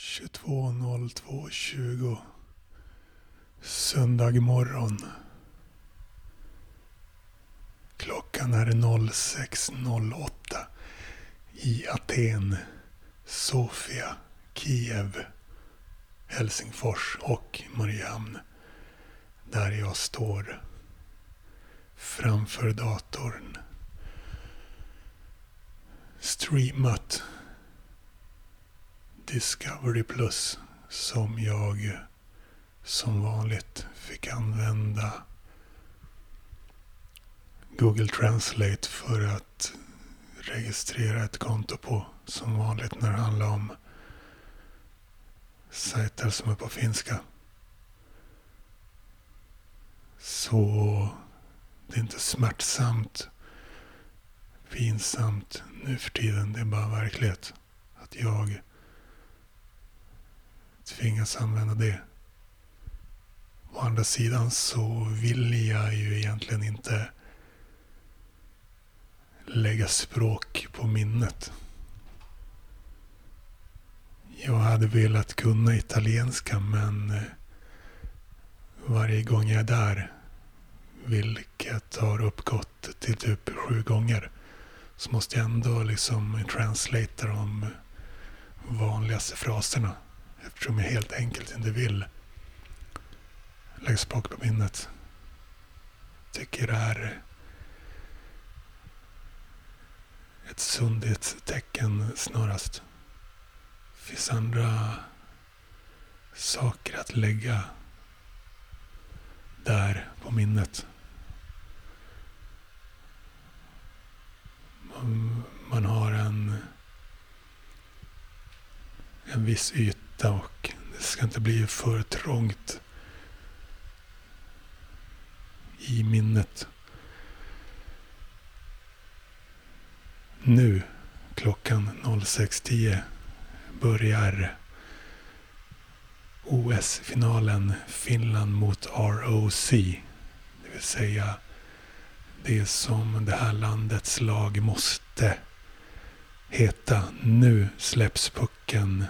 22.02.20 Söndag morgon. Klockan är 06.08 i Aten, Sofia, Kiev, Helsingfors och Mariehamn. Där jag står framför datorn. Streamat Discovery Plus som jag som vanligt fick använda Google Translate för att registrera ett konto på som vanligt när det handlar om sajter som är på finska. Så det är inte smärtsamt, pinsamt nu för tiden. Det är bara verklighet. Att jag tvingas använda det. Å andra sidan så vill jag ju egentligen inte lägga språk på minnet. Jag hade velat kunna italienska men eh, varje gång jag är där, vilket har uppgått till typ sju gånger, så måste jag ändå liksom translatea de vanligaste fraserna eftersom jag helt enkelt inte vill lägga språk på minnet. Tycker det är ett sundhetstecken snarast. Det finns andra saker att lägga där på minnet. Man, man har en, en viss yta och det ska inte bli för trångt i minnet. Nu klockan 06.10 börjar OS-finalen Finland mot ROC. Det vill säga det som det här landets lag måste heta. Nu släpps pucken.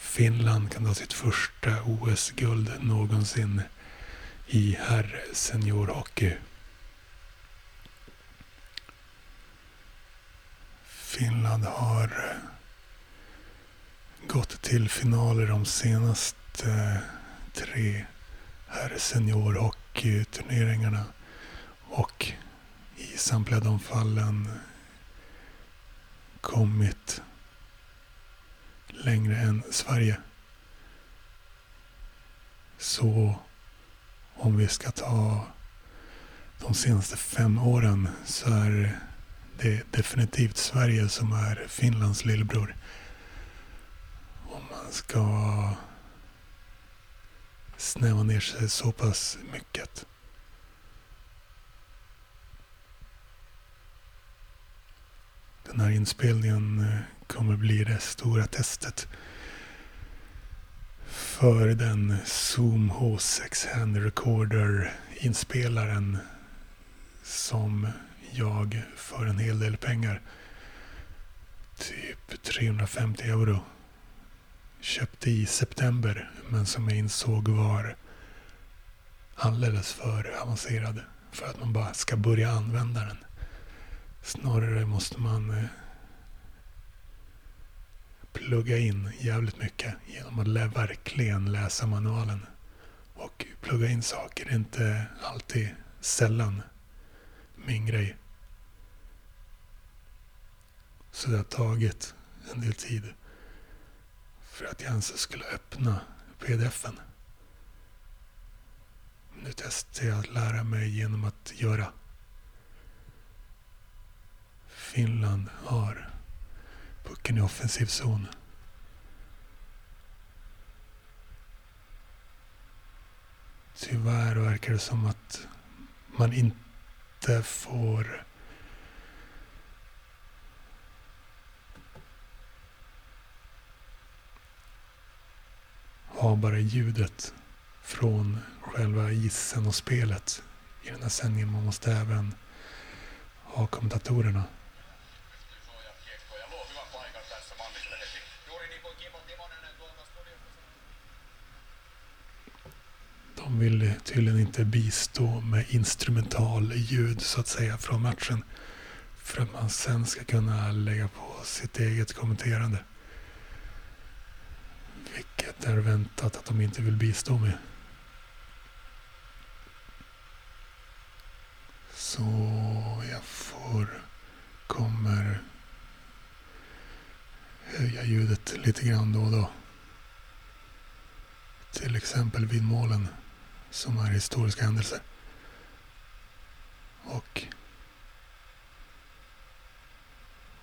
Finland kan ta sitt första OS-guld någonsin i herr seniorhockey. Finland har gått till finaler de senaste tre herr seniorhockeyturneringarna och i samtliga de fallen kommit längre än Sverige. Så om vi ska ta de senaste fem åren så är det definitivt Sverige som är Finlands lillebror. Om man ska snäva ner sig så pass mycket. Den här inspelningen eh, kommer bli det stora testet för den Zoom H6 Hand Recorder inspelaren som jag för en hel del pengar, typ 350 euro, köpte i september men som jag insåg var alldeles för avancerad för att man bara ska börja använda den. Snarare måste man eh, plugga in jävligt mycket genom att lä verkligen läsa manualen. Och plugga in saker är inte alltid, sällan, min grej. Så det har tagit en del tid för att jag ens skulle öppna pdfen. Nu testar jag att lära mig genom att göra. Finland har pucken i offensiv zon. Tyvärr verkar det som att man inte får ha bara ljudet från själva isen och spelet i den här sändningen. Man måste även ha kommentatorerna. De vill tydligen inte bistå med instrumental ljud så att säga från matchen. För att man sen ska kunna lägga på sitt eget kommenterande. Vilket är väntat att de inte vill bistå med. Så jag får, kommer höja ljudet lite grann då och då. Till exempel vid målen som är historiska händelser. Och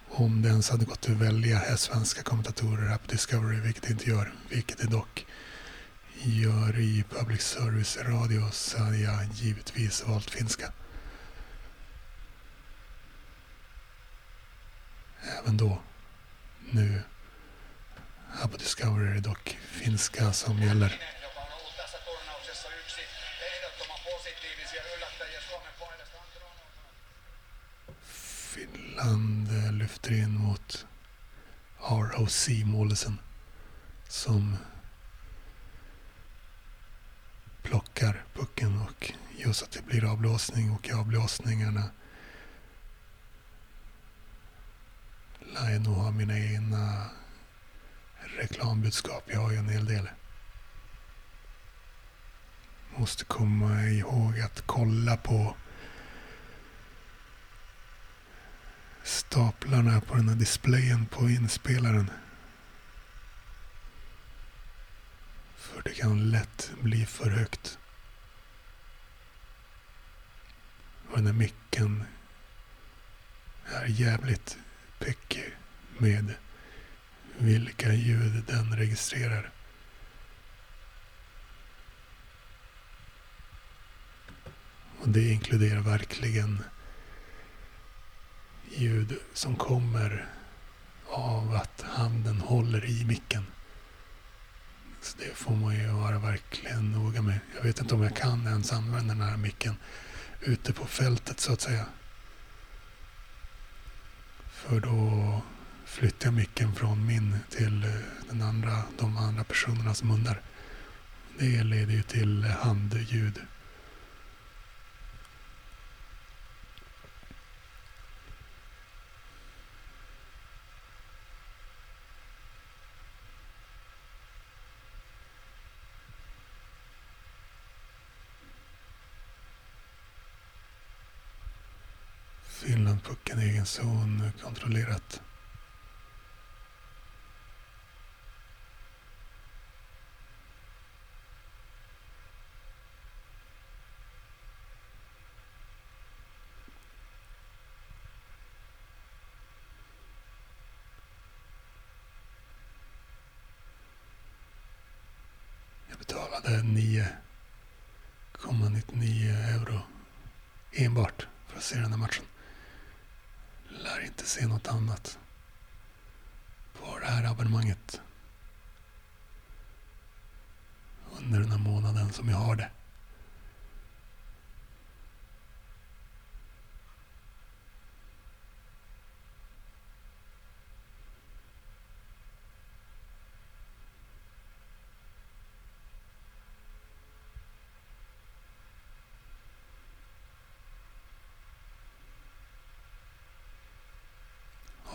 om det ens hade gått att välja svenska kommentatorer här på Discovery, vilket det inte gör, vilket det dock gör i public service radio, så hade jag givetvis valt finska. Även då, nu, här på Discovery är det dock finska som gäller. Land eh, lyfter in mot ROC-målisen som plockar pucken och gör så att det blir avblåsning och i avblåsningarna lär jag nog ha mina egna reklambudskap. Jag har ju en hel del. Måste komma ihåg att kolla på staplarna på den här displayen på inspelaren. För det kan lätt bli för högt. Och den här micken är jävligt picky med vilka ljud den registrerar. Och det inkluderar verkligen ljud som kommer av att handen håller i micken. Så det får man ju vara verkligen noga med. Jag vet inte om jag kan ens använda den här micken ute på fältet så att säga. För då flyttar jag micken från min till eh, den andra, de andra personernas munnar. Det leder ju till handljud. Alltså, Zon kontrollerat. Jag betalade 9,99 euro enbart för att se den här matchen se något annat på det här abonnemanget under den här månaden som jag har det.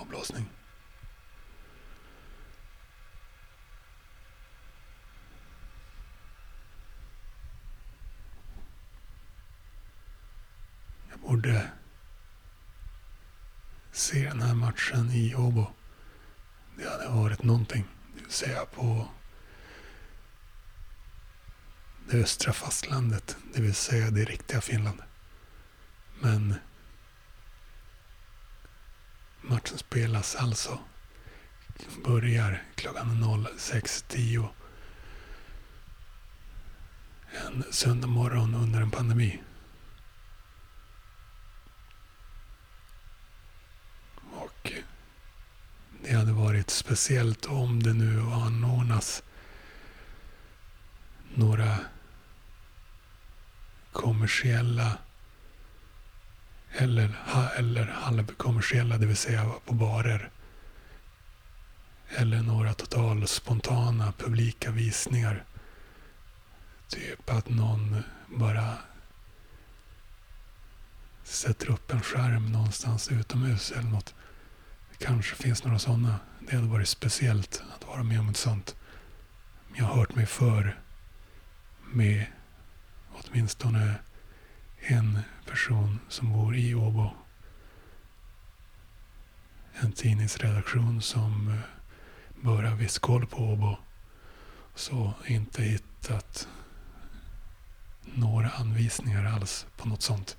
avblåsning. Jag borde se den här matchen i Åbo. Det hade varit någonting. Det vill säga på det östra fastlandet. Det vill säga det riktiga Finland. Men Matchen spelas alltså. Börjar klockan 06.10. En söndag morgon under en pandemi. Och det hade varit speciellt om det nu anordnas några kommersiella eller, eller halvkommersiella, det vill säga på barer. Eller några total spontana publika visningar. Typ att någon bara sätter upp en skärm någonstans utomhus eller något. Kanske finns några sådana. Det hade varit speciellt att vara med om ett sånt. Jag har hört mig för med åtminstone en person som bor i Åbo. En tidningsredaktion som eh, bör ha viss koll på Åbo. Så inte hittat några anvisningar alls på något sånt.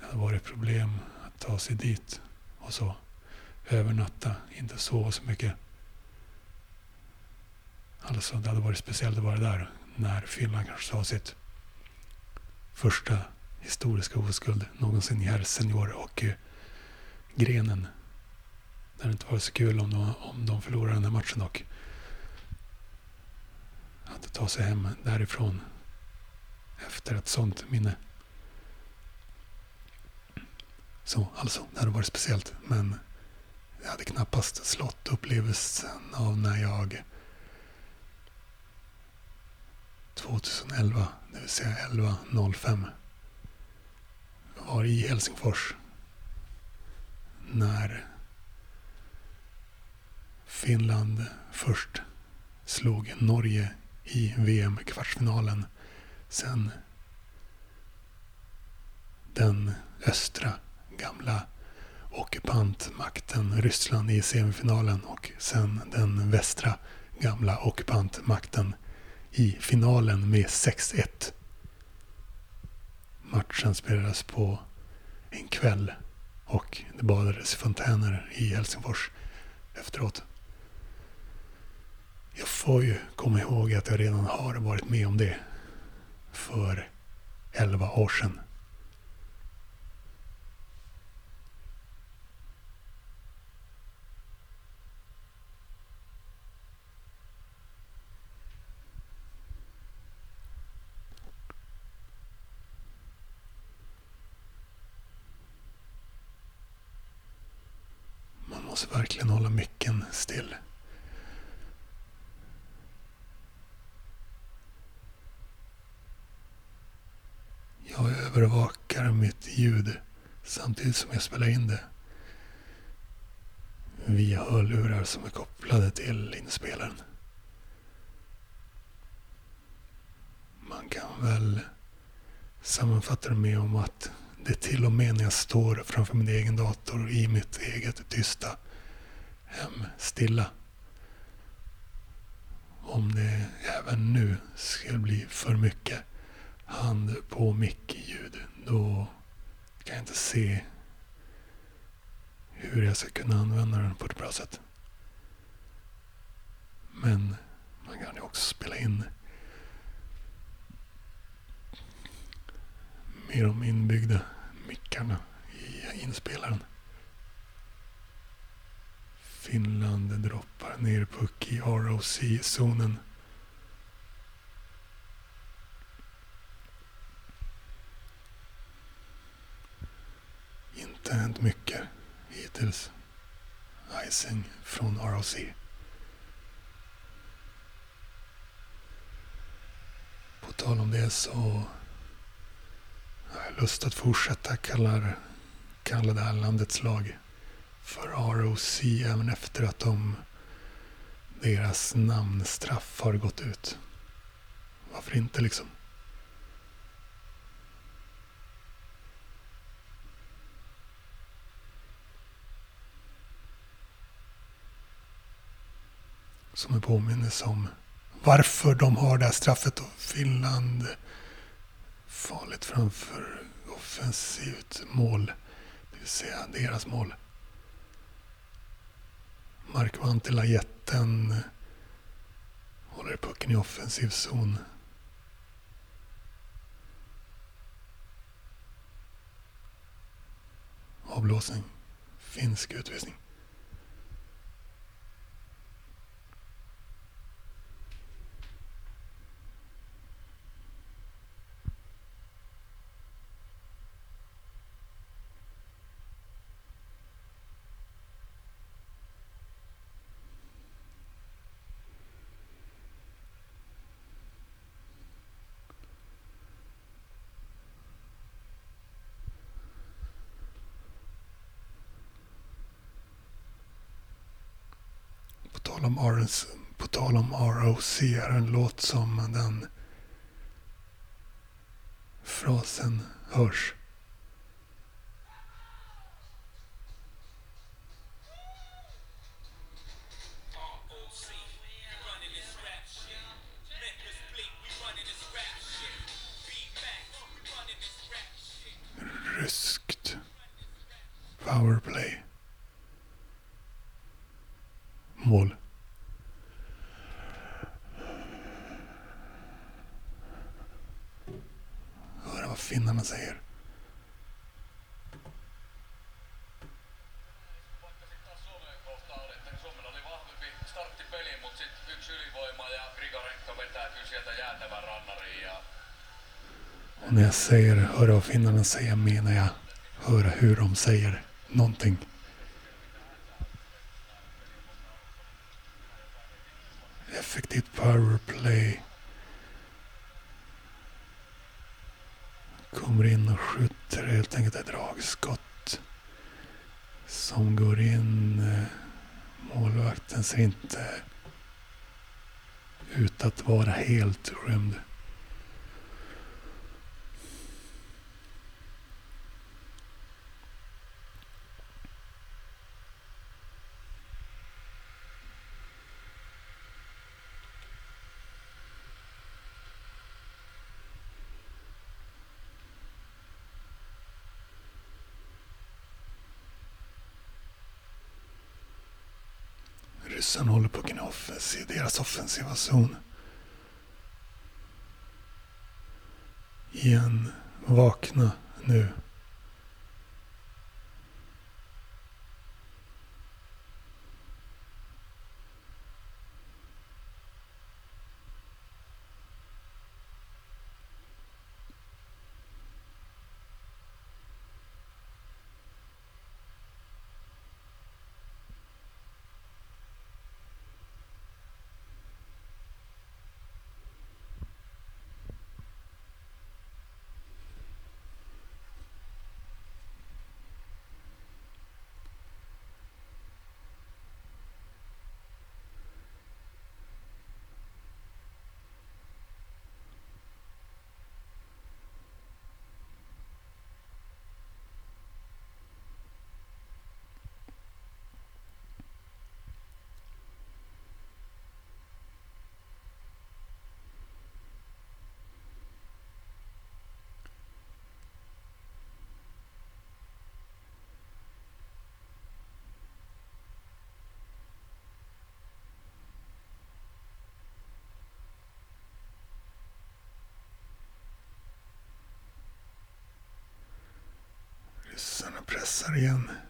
Det hade varit problem att ta sig dit och så. Övernatta, inte sova så mycket. Alltså, det hade varit speciellt att vara där när Finland kanske sa sitt första historiska oskuld någonsin i herr senior och eh, grenen. Det hade inte varit så kul om de, om de förlorade den här matchen dock. Att ta sig hem därifrån efter ett sånt minne. Så alltså, det hade varit speciellt. Men det hade knappast slått upplevelsen av när jag 2011, det vill säga 11.05 var i Helsingfors när Finland först slog Norge i VM-kvartsfinalen. Sen den östra gamla ockupantmakten Ryssland i semifinalen och sen den västra gamla ockupantmakten i finalen med 6-1. Matchen spelades på en kväll och det badades fontäner i Helsingfors efteråt. Jag får ju komma ihåg att jag redan har varit med om det för 11 år sedan. Man måste verkligen hålla micken still. Jag övervakar mitt ljud samtidigt som jag spelar in det via hörlurar som är kopplade till inspelaren. Man kan väl sammanfatta det med om att det till och med när jag står framför min egen dator i mitt eget tysta hem stilla. Om det även nu skulle bli för mycket hand på mick-ljud då kan jag inte se hur jag ska kunna använda den på ett bra sätt. Men man kan ju också spela in med de inbyggda mickarna i inspelaren. Finland droppar ner puck i ROC-zonen. Inte hänt mycket hittills. Icing från ROC. På tal om det så har jag lust att fortsätta kalla, kalla det här landets lag för ROC även efter att de, deras namnstraff har gått ut. Varför inte liksom? Som en påminnelse om varför de har det här straffet och Finland farligt framför offensivt mål. Det vill säga deras mål. Mark Vantila, jätten, håller pucken i offensiv zon. Avblåsning. Finsk utvisning. Om ROC, på tal om ROC är en låt som den frasen hörs. Säga finnarna säger menar jag höra hur de säger någonting. Effektivt powerplay. Kommer in och skjuter helt enkelt ett dragskott. Som går in. Målvakten ser inte ut att vara helt skymd. Ryssarna håller på att offensiv, deras offensiva zon. Igen, vakna nu. Ryssarna igen.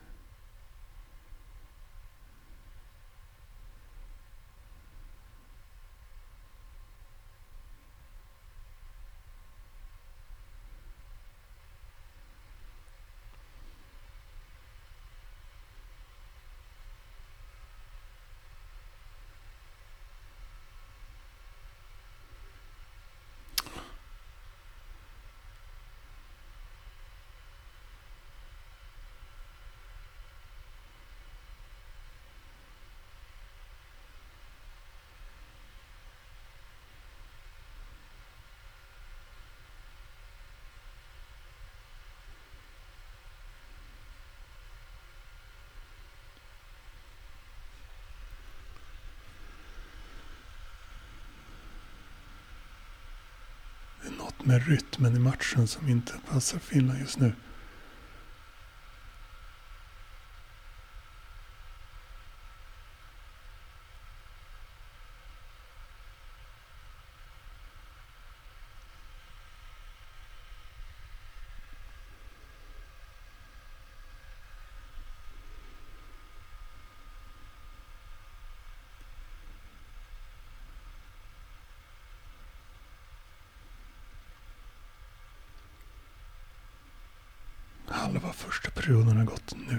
Med rytmen i matchen som inte passar Finland just nu. Halva första perioden har gått nu.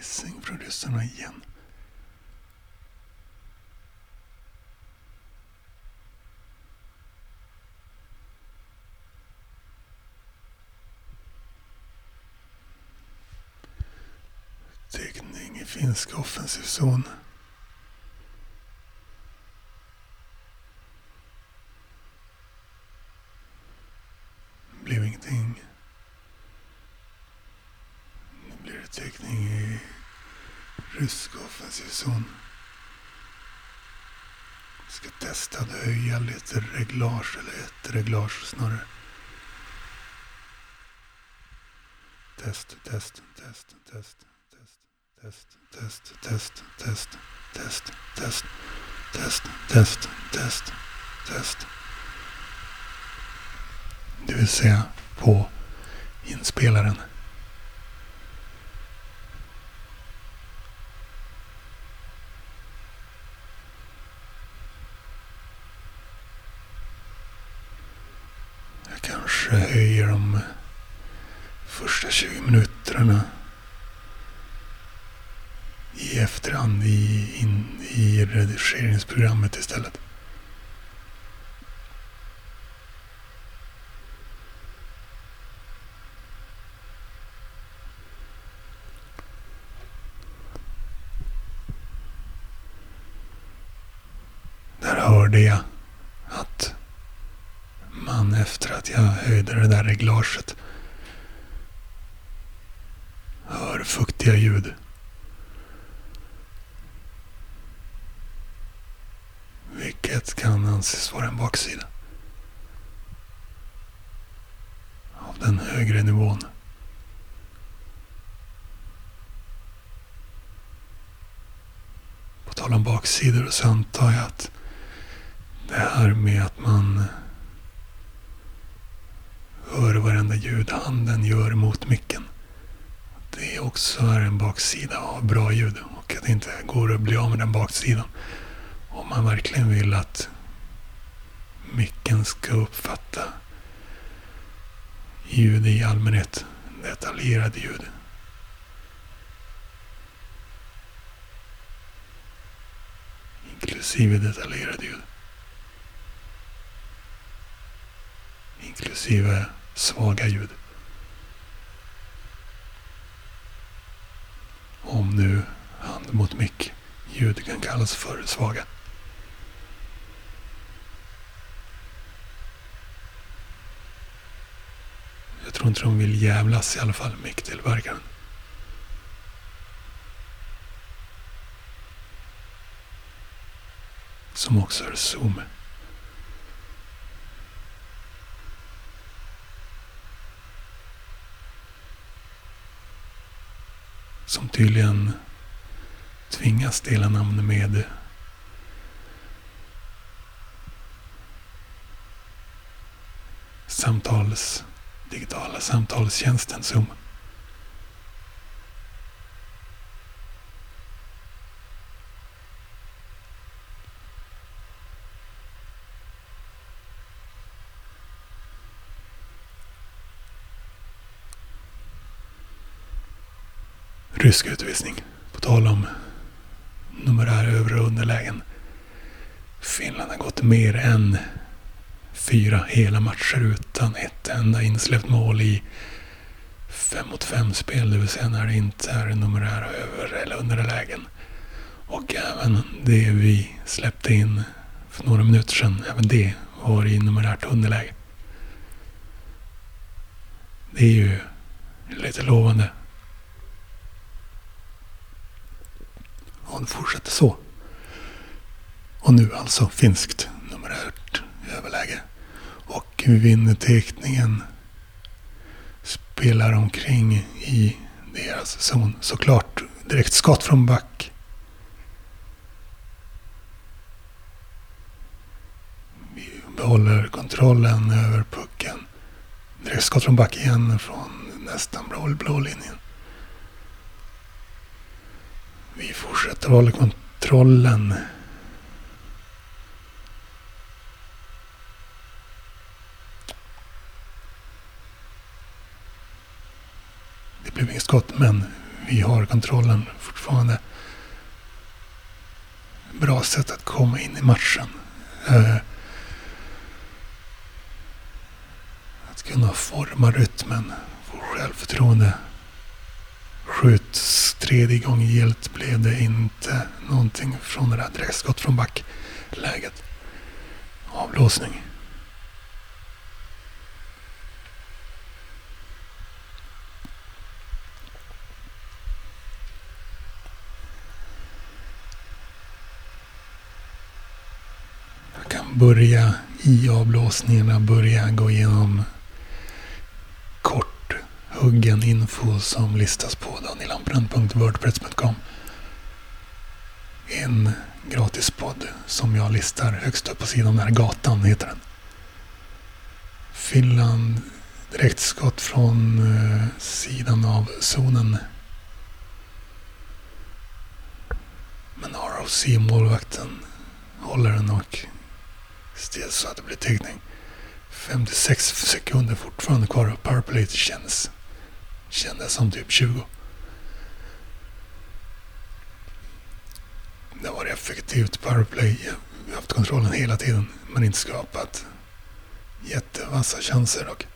Icing från ryssarna igen. Täckning i finsk offensiv zon. Blev ingenting. Nu blir det täckning i rysk offensiv zon. Ska testa att höja lite reglage, eller ett reglage snarare. Test, Test, test, test, test, test, test, test, test, test, test, test, test, test, test. Det vill säga på inspelaren. Jag kanske höjer de första 20 minuterna i efterhand i, in, i redigeringsprogrammet istället. Där hörde jag att man efter att jag höjde det där reglaget hör fuktiga ljud. Vilket kan anses vara en baksida. Av den högre nivån. På tal om baksidor så antar jag att det här med att man hör varenda ljud handen gör mot micken. Det också är en baksida av bra ljud och att det inte går att bli av med den baksidan. Om man verkligen vill att micken ska uppfatta ljud i allmänhet, detaljerade ljud. Inklusive detaljerade ljud. Inklusive svaga ljud. Om nu hand mot mick ljud kan kallas för svaga. Jag tror inte de vill jävlas i alla fall, micktillverkaren. Som också är Zoom. Som tydligen tvingas dela namn med samtals, digitala samtalstjänsten Zoom. Rysk utvisning. På tal om numerära över och underlägen. Finland har gått mer än fyra hela matcher utan ett enda insläppt mål i fem mot fem spel, det vill säga när det inte är numerära över eller underlägen. Och även det vi släppte in för några minuter sedan, även det var i numerärt underläge. Det är ju lite lovande. Och det fortsätter så. Och nu alltså finskt numerärt överläge. Och vinner teckningen. Spelar omkring i deras zon. Såklart direkt skott från back. Vi behåller kontrollen över pucken. Direkt skott från back igen från nästan blå, blå linjen. Vi fortsätter hålla kontrollen. Det blev inget skott, men vi har kontrollen fortfarande. Bra sätt att komma in i matchen. Eh, att kunna forma rytmen, få självförtroende. Skjuts tredje gången gillt blev det inte någonting från det där direktskott från backläget. Avblåsning. Börja i avblåsningarna, börja gå igenom kort huggen info som listas på danielampren.wordpress.com. En gratispodd som jag listar högst upp på sidan där. Gatan heter den. Finland direktskott från eh, sidan av zonen. Men ROC-målvakten håller den och still så att det blir täckning. 56 sekunder fortfarande kvar och powerplay känns, kändes som typ 20. Det har varit effektivt powerplay. Vi har haft kontrollen hela tiden men inte skapat jättevassa chanser dock.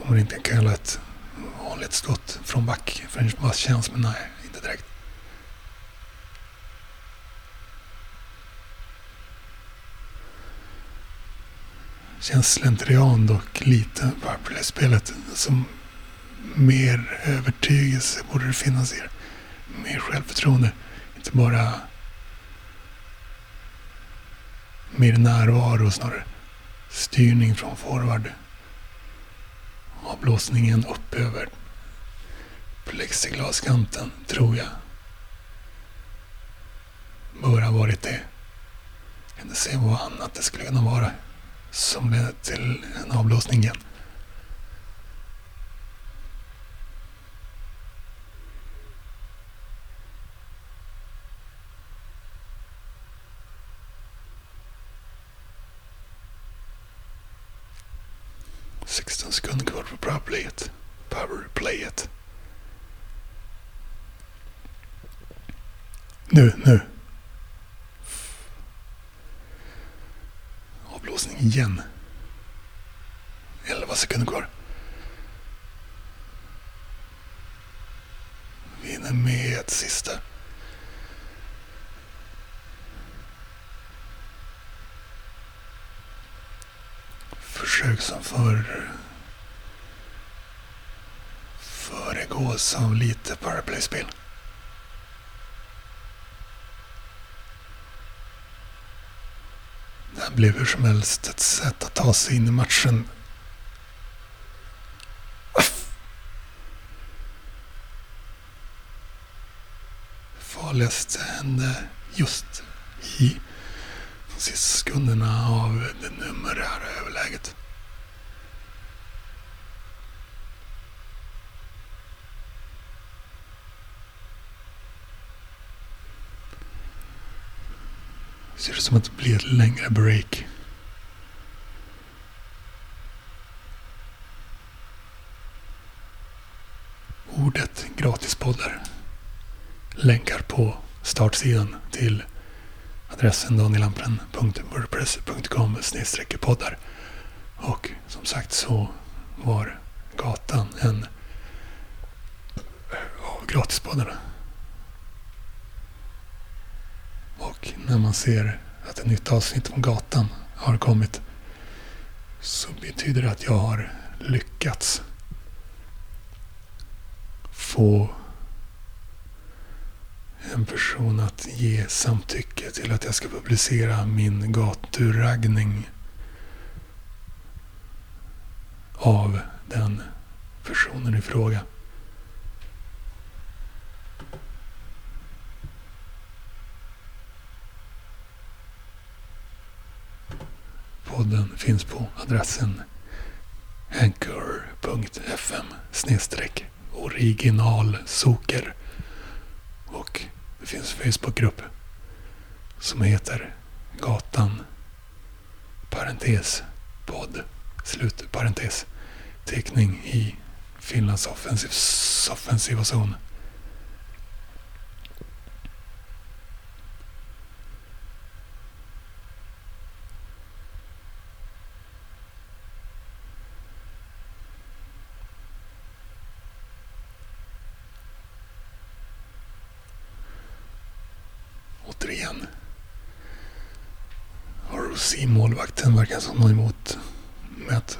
Om man inte kan kalla ett vanligt skott från back för en vass chans, men nej, inte direkt. Känns slentrian dock lite powerplay-spelet som mer övertygelse borde det finnas i det. Mer självförtroende. Inte bara mer närvaro snarare. Styrning från forward. Avblåsningen upp över plexiglaskanten, tror jag. Bör ha varit det. Kan inte se vad annat det skulle kunna vara som leder till en avblåsning igen. Sexton sekunder kvar på powerplayet. Powerplayet. Nu, nu. Avblåsning igen. 11 sekunder kvar. Vi hinner med ett sista. Försök som för föregås av lite powerplay-spel. Det här blev hur som helst ett sätt att ta sig in i matchen. Farligaste hände just i de sista sekunderna av det numerära överläget. Ser ut som att det blir ett längre break. Ordet gratispoddar länkar på startsidan till adressen danielampren.wordpress.com poddar. Och som sagt så var gatan en eh, av gratispoddarna. Och när man ser att ett nytt avsnitt om gatan har kommit så betyder det att jag har lyckats få en person att ge samtycke till att jag ska publicera min gaturaggning av den personen i fråga. Podden finns på adressen anchor.fm originalsoker och det finns en Facebookgrupp som heter Gatan parentes podd slut parentes teckning i Finlands offensiv, offensiva zon. Återigen. ROC som har emot med att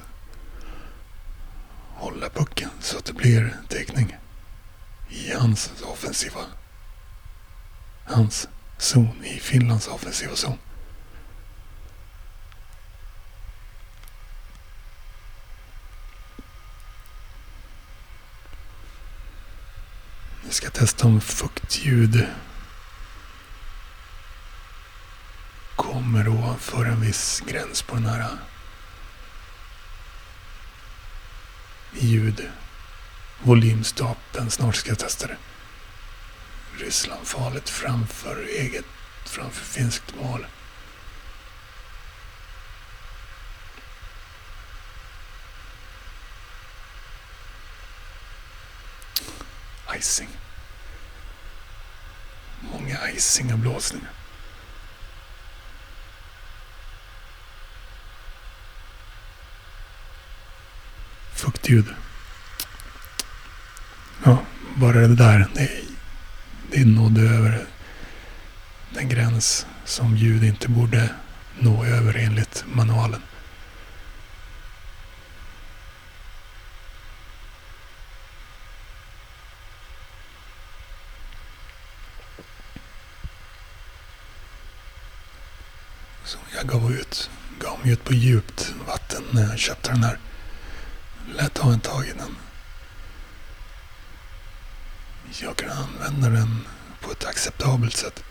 hålla pucken så att det blir täckning i hans offensiva hans zon i Finlands offensiva zon. Vi ska testa om fuktljud kommer ovanför en viss gräns på den här eh, ljudvolymstapeln. Snart ska jag testa det. Ryssland farligt framför eget, framför finskt val. Icing. Många icing och blåsningar. Fuktljud. Ja, bara det där. Det, det nådde över den gräns som ljud inte borde nå över enligt manualen. Så jag gav ut, gav mig ut på djupt vatten när jag köpte den här Lätt ha en tag i den. Jag kan använda den på ett acceptabelt sätt.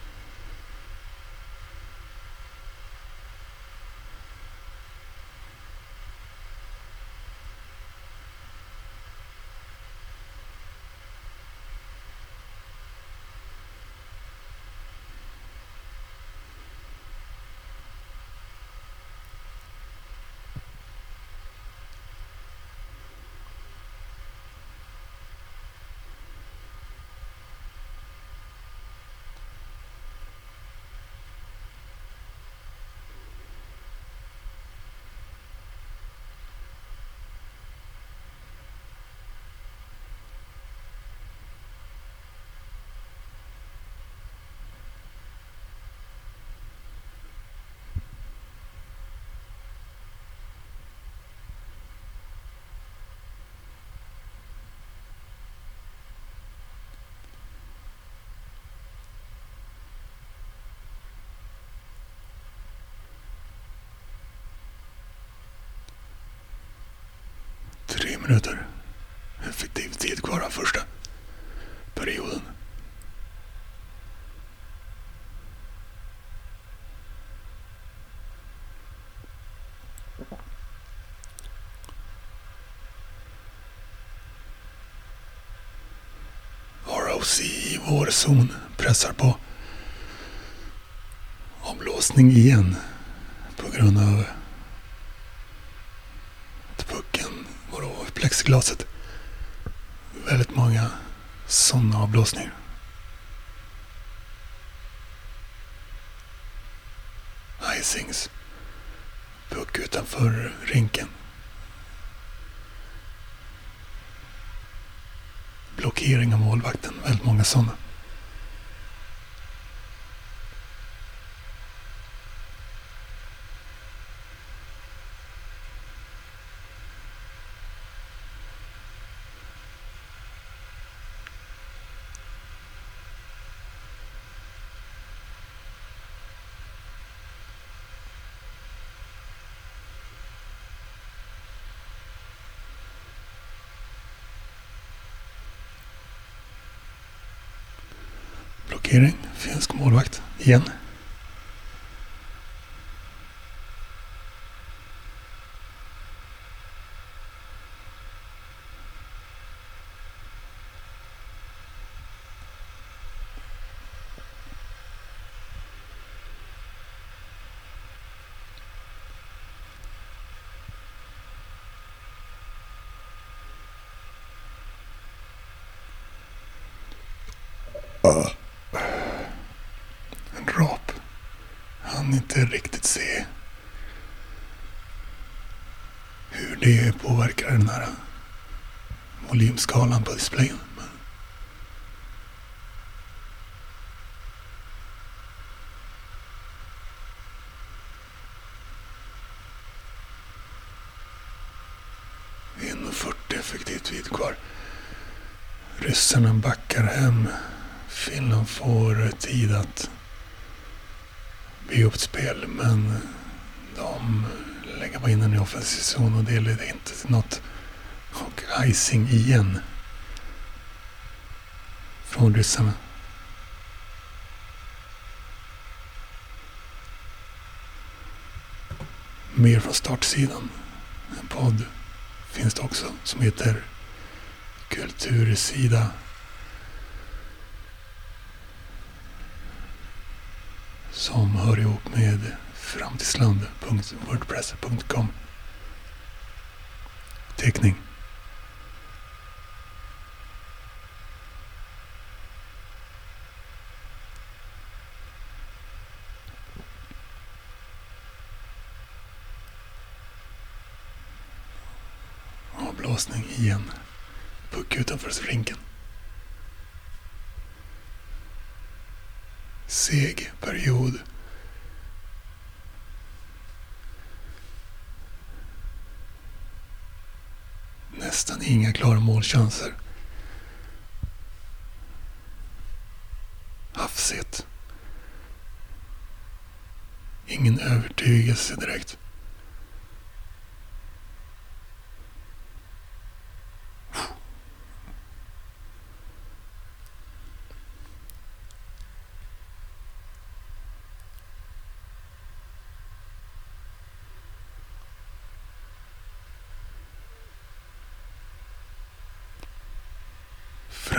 Tre minuter. Effektiv tid kvar av första perioden. ROC i vår zon pressar på. Avblåsning igen på grund av plexiglaset. Väldigt många sådana avblåsningar. Icings. Puck utanför rinken. Blockering av målvakten. Väldigt många sådana. Blockering. Finsk målvakt. Igen. Kan inte riktigt se hur det påverkar den här volymskalan på displayen. 1.40 kvar. Ryssarna backar hem. Finland får tid att bygga upp men de lägger bara in den i offensiv zon och det leder inte till något. Och icing igen. Från ryssarna. Mer från startsidan. En podd finns det också som heter Kultursida. Som hör ihop med framtidsland.wordpress.com Teckning. Avblåsning igen. Puck utanför slinken. Seg period. Nästan inga klara målchanser. Hafsigt. Ingen övertygelse direkt.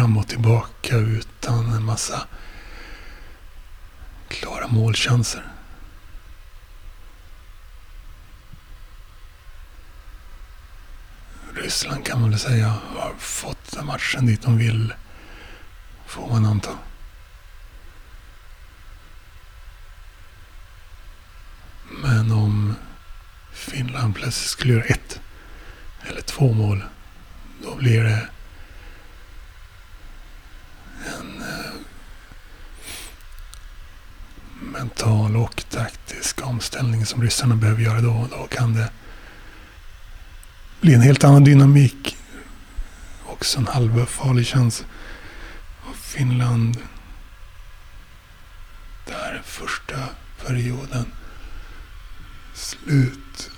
fram och tillbaka utan en massa klara målchanser. Ryssland kan man väl säga har fått matchen dit de vill, får man anta. Men om Finland plötsligt skulle göra ett eller två mål, då blir det en eh, mental och taktisk omställning som ryssarna behöver göra då. Då kan det bli en helt annan dynamik. Också en halvfarlig chans av Finland. Där första perioden slut.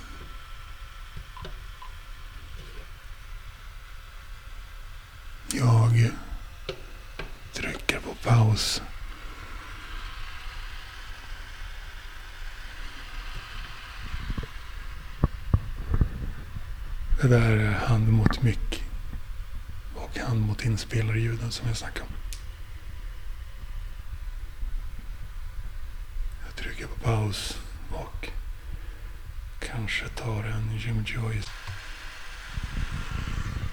Jag trycker på paus. Det där är hand mot mick och hand mot inspelarljuden som jag snackade om. Jag trycker på paus och kanske tar en Jim Joyce.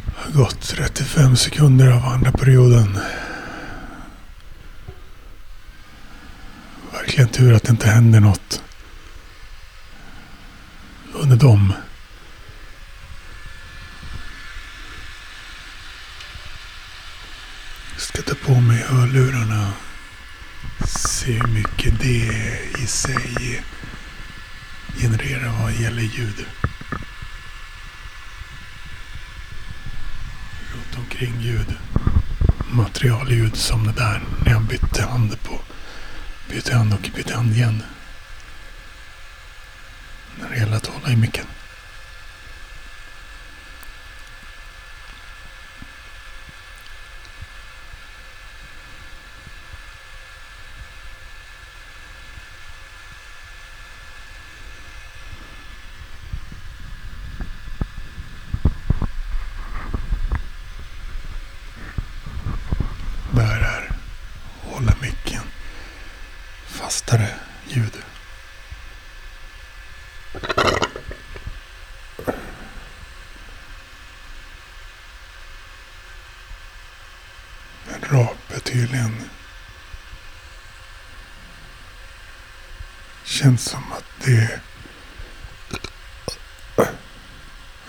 Det har gått 35 sekunder av andra perioden. Verkligen tur att det inte händer något under dem. Jag ska ta på mig hörlurarna. Se hur mycket det i sig genererar ljud. Runt omkring ljud. Materialljud som det där när jag bytte hand på bytte hand och bytte hand igen. När det gäller att hålla i micken. tydligen känns som att det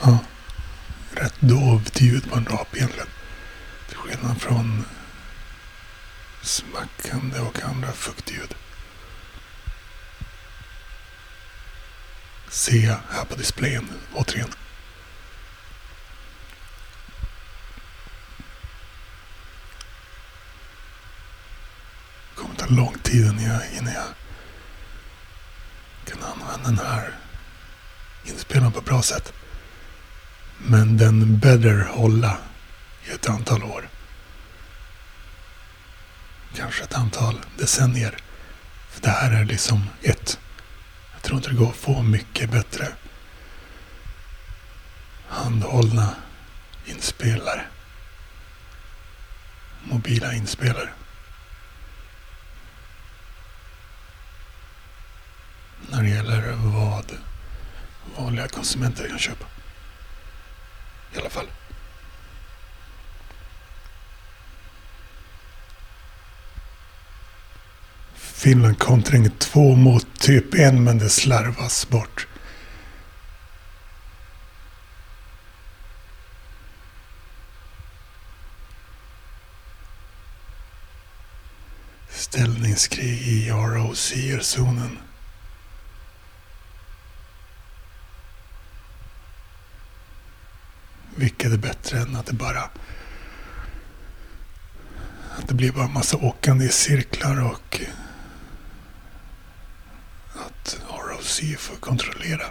ja, rätt dovt ljud på en rap egentligen. Till skillnad från smackande och andra fuktljud. Se här på displayen återigen. Lång tid innan jag, innan jag kan använda den här inspelningen på ett bra sätt. Men den bäddar hålla i ett antal år. Kanske ett antal decennier. För det här är liksom ett. Jag tror inte det går att få mycket bättre handhållna inspelare. Mobila inspelare. När det gäller vad vanliga konsumenter kan köpa. I alla fall. Finland kontring 2 mot typ 1 men det slarvas bort. Ställningskrig i ROC-zonen. Vilket är bättre än att det bara att det blir bara massa åkande i cirklar och att ROC får kontrollera.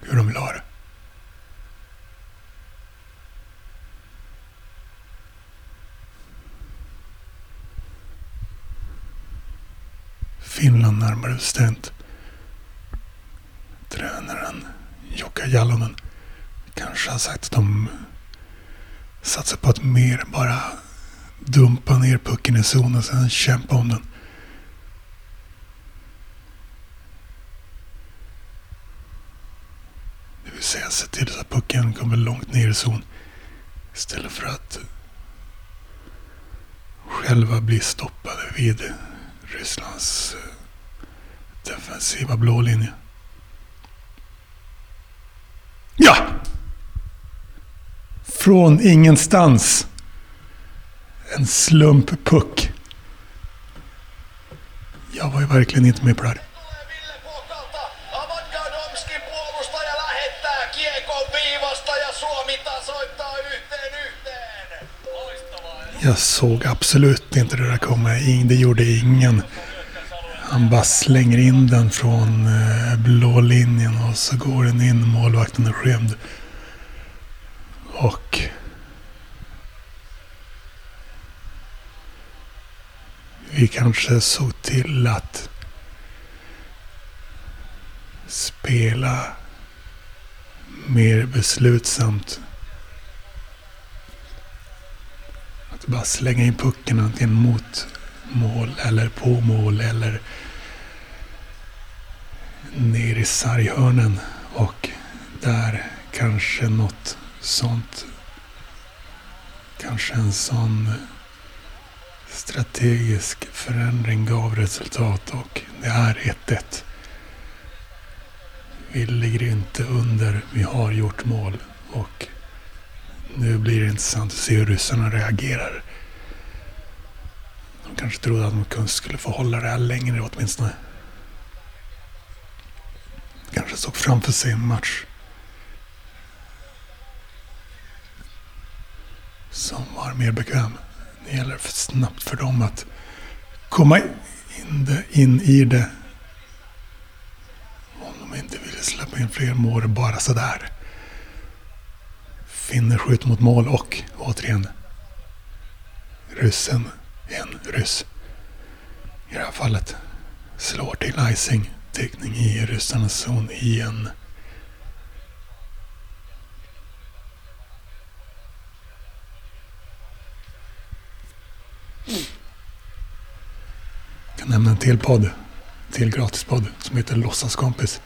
Hur de vill ha det. Finland närmare bestämt. Tränaren Jukka Jalonen kanske har sagt att de satsar på att mer bara dumpa ner pucken i zonen och sen kämpa om den. Det vill säga se till så att pucken kommer långt ner i zon istället för att själva bli stoppade vid Rysslands eh, defensiva blå linje. Ja! Från ingenstans. En slumppuck. Jag var ju verkligen inte med på det här. Jag såg absolut inte det där komma. Det gjorde ingen. Han bara slänger in den från eh, blå linjen och så går den in. Målvakten är skymd. Och... Vi kanske såg till att spela mer beslutsamt Att bara slänga in pucken antingen mot mål eller på mål eller ner i sarghörnen och där kanske något sånt kanske en sån strategisk förändring gav resultat och det är 1-1. Vi ligger inte under, vi har gjort mål och nu blir det intressant att se hur ryssarna reagerar. De kanske trodde att de skulle få hålla det här längre åtminstone. De Kanske såg framför sig en match. Som var mer bekväm. Det gäller för snabbt för dem att komma in, det, in i det. Om de inte ville släppa in fler mål bara sådär. Finner skjut mot mål och återigen ryssen, en ryss. I det här fallet slår till icing, teckning i ryssarnas zon igen. Jag kan nämna en till podd, till gratispodd som heter Låtsaskompis.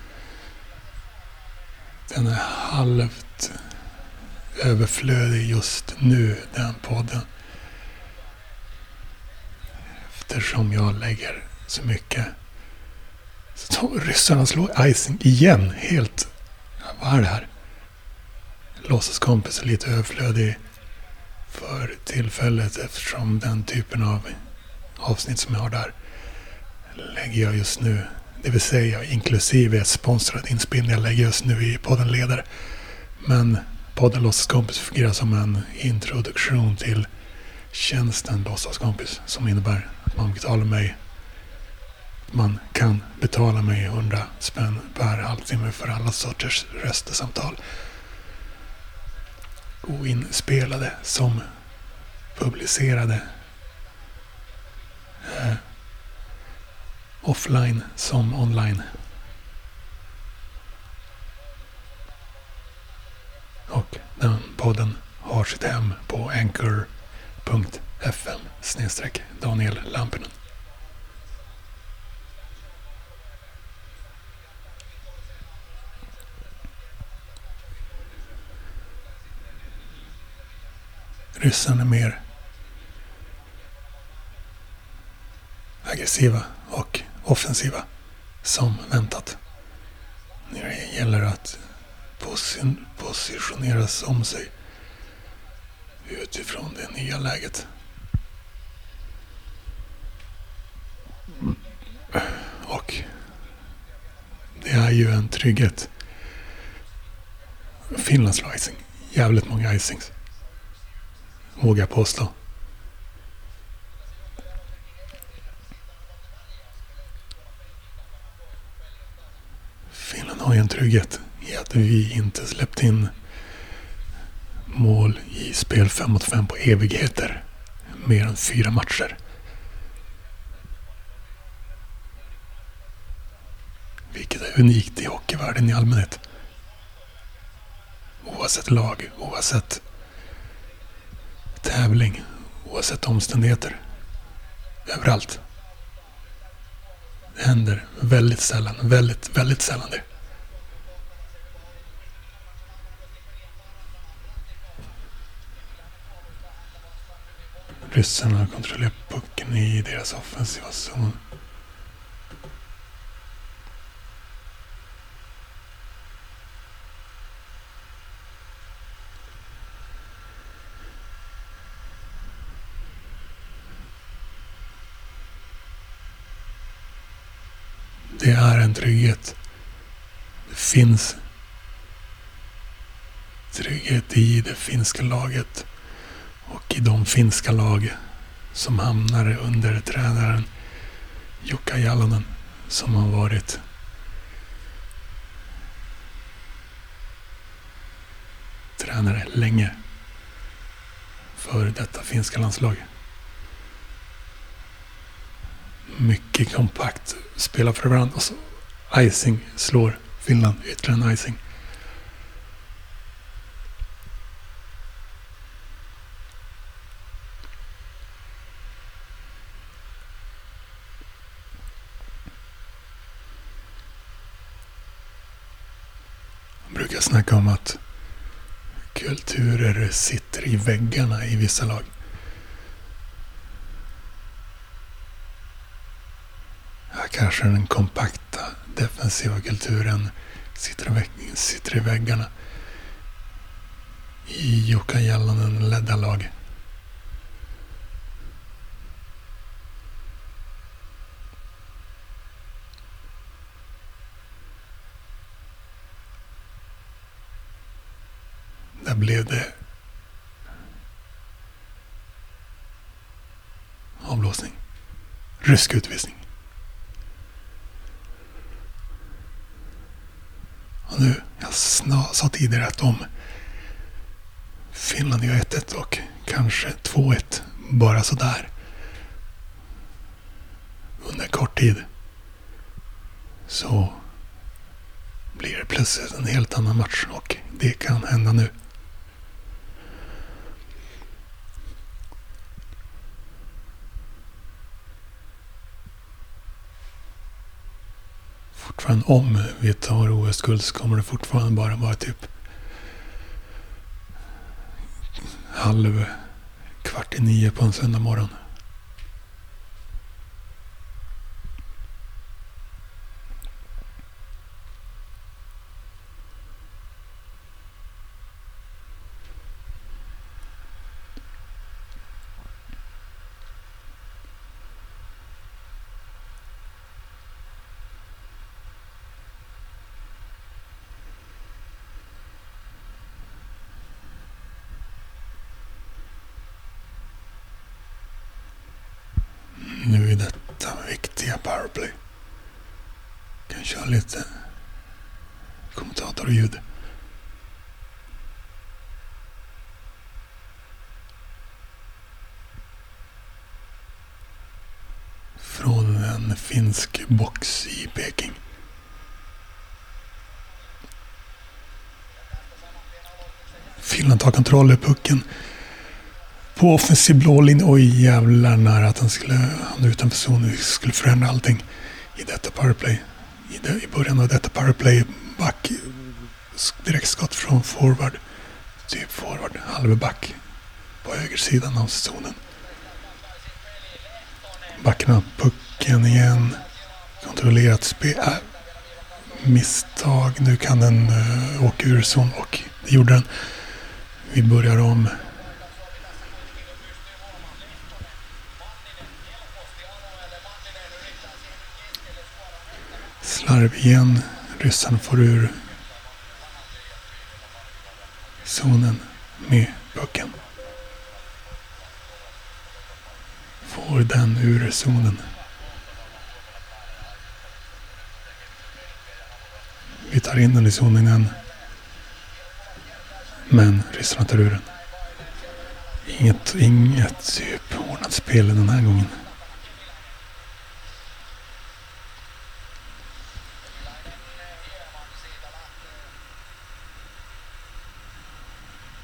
Den är halvt överflödig just nu, den podden eftersom jag lägger så mycket. Så ryssarna slår icing igen. Helt... Vad är det här? Låtsaskompis är lite överflödig för tillfället eftersom den typen av avsnitt som jag har där lägger jag just nu, det vill säga inklusive ett sponsrad inspelning jag lägger just nu i podden ledare. Men podden Låtsaskompis fungerar som en introduktion till tjänsten Låtsaskompis som innebär man betalar mig man kan betala mig 100 spänn per halvtimme för alla sorters röstesamtal. Oinspelade som publicerade. Eh, offline som online. Och den podden har sitt hem på anchor.com snedstreck Daniel Lampinen. Ryssarna är mer aggressiva och offensiva som väntat. När det gäller att posi- positionera om sig utifrån det nya läget. Och det är ju en trygghet. Finlands icing. Jävligt många icings. Vågar jag påstå. Finland har ju en trygghet i att vi inte släppt in mål i spel 5 mot 5 på evigheter. Mer än fyra matcher. Vilket är unikt i hockeyvärlden i allmänhet. Oavsett lag, oavsett tävling, oavsett omständigheter. Överallt. Det händer väldigt sällan, väldigt, väldigt sällan det. Ryssarna kontrollerar pucken i deras offensiva zon. Det är en trygghet. Det finns trygghet i det finska laget och i de finska lag som hamnar under tränaren Jukka Jalonen som har varit tränare länge för detta finska landslag. Mycket kompakt, spelar för varandra och så icing slår Finland ytterligare en icing. Man brukar snacka om att kulturer sitter i väggarna i vissa lag. Här kanske den kompakt defensiva kulturen sitter, i vägg- sitter i väggarna i Jukka Jalonen ledda lag. Där blev det avblåsning. Rysk utvisning. Och nu, jag sa tidigare att om Finland gör 1-1 och kanske 2-1 bara sådär under kort tid så blir det plötsligt en helt annan match och det kan hända nu. Fortfarande om vi tar OS-guld så kommer det fortfarande bara vara typ halv kvart i nio på en söndag morgon. viktiga powerplay. Kan köra lite kommentatorljud. Från en finsk box i Peking. Finland tar kontroll över pucken. På offensiv blå linje. Oj jävlar nära att han skulle hamna utanför zonen. skulle förändra allting i detta powerplay. I, det, I början av detta powerplay back direktskott från forward. Typ forward, halvback på högersidan av zonen. Backarna pucken igen. Kontrollerat spel. Äh, misstag. Nu kan den äh, åka ur zon och det gjorde den. Vi börjar om. Slarv igen. Ryssarna får ur zonen med pucken. Får den ur zonen. Tar in den i zonen igen. Men ryssarna tar ur den. Inget, inget typ spel den här gången.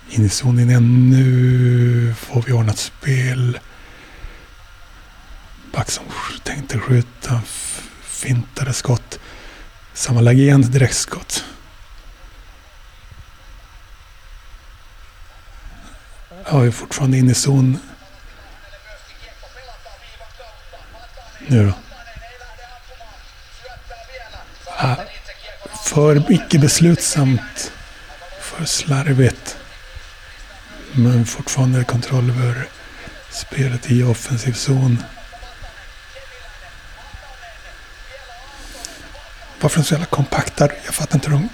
In i zonen igen. Nu får vi ordnat spel. Back som tänkte skjuta. Fintade skott. Sammanlagt igen. Direktskott. Jag är fortfarande inne i zon. Nu då. Ah, för icke beslutsamt. För slarvigt. Men fortfarande kontroll över spelet i offensiv zon. Varför är de så jävla kompakta? Jag fattar inte. De...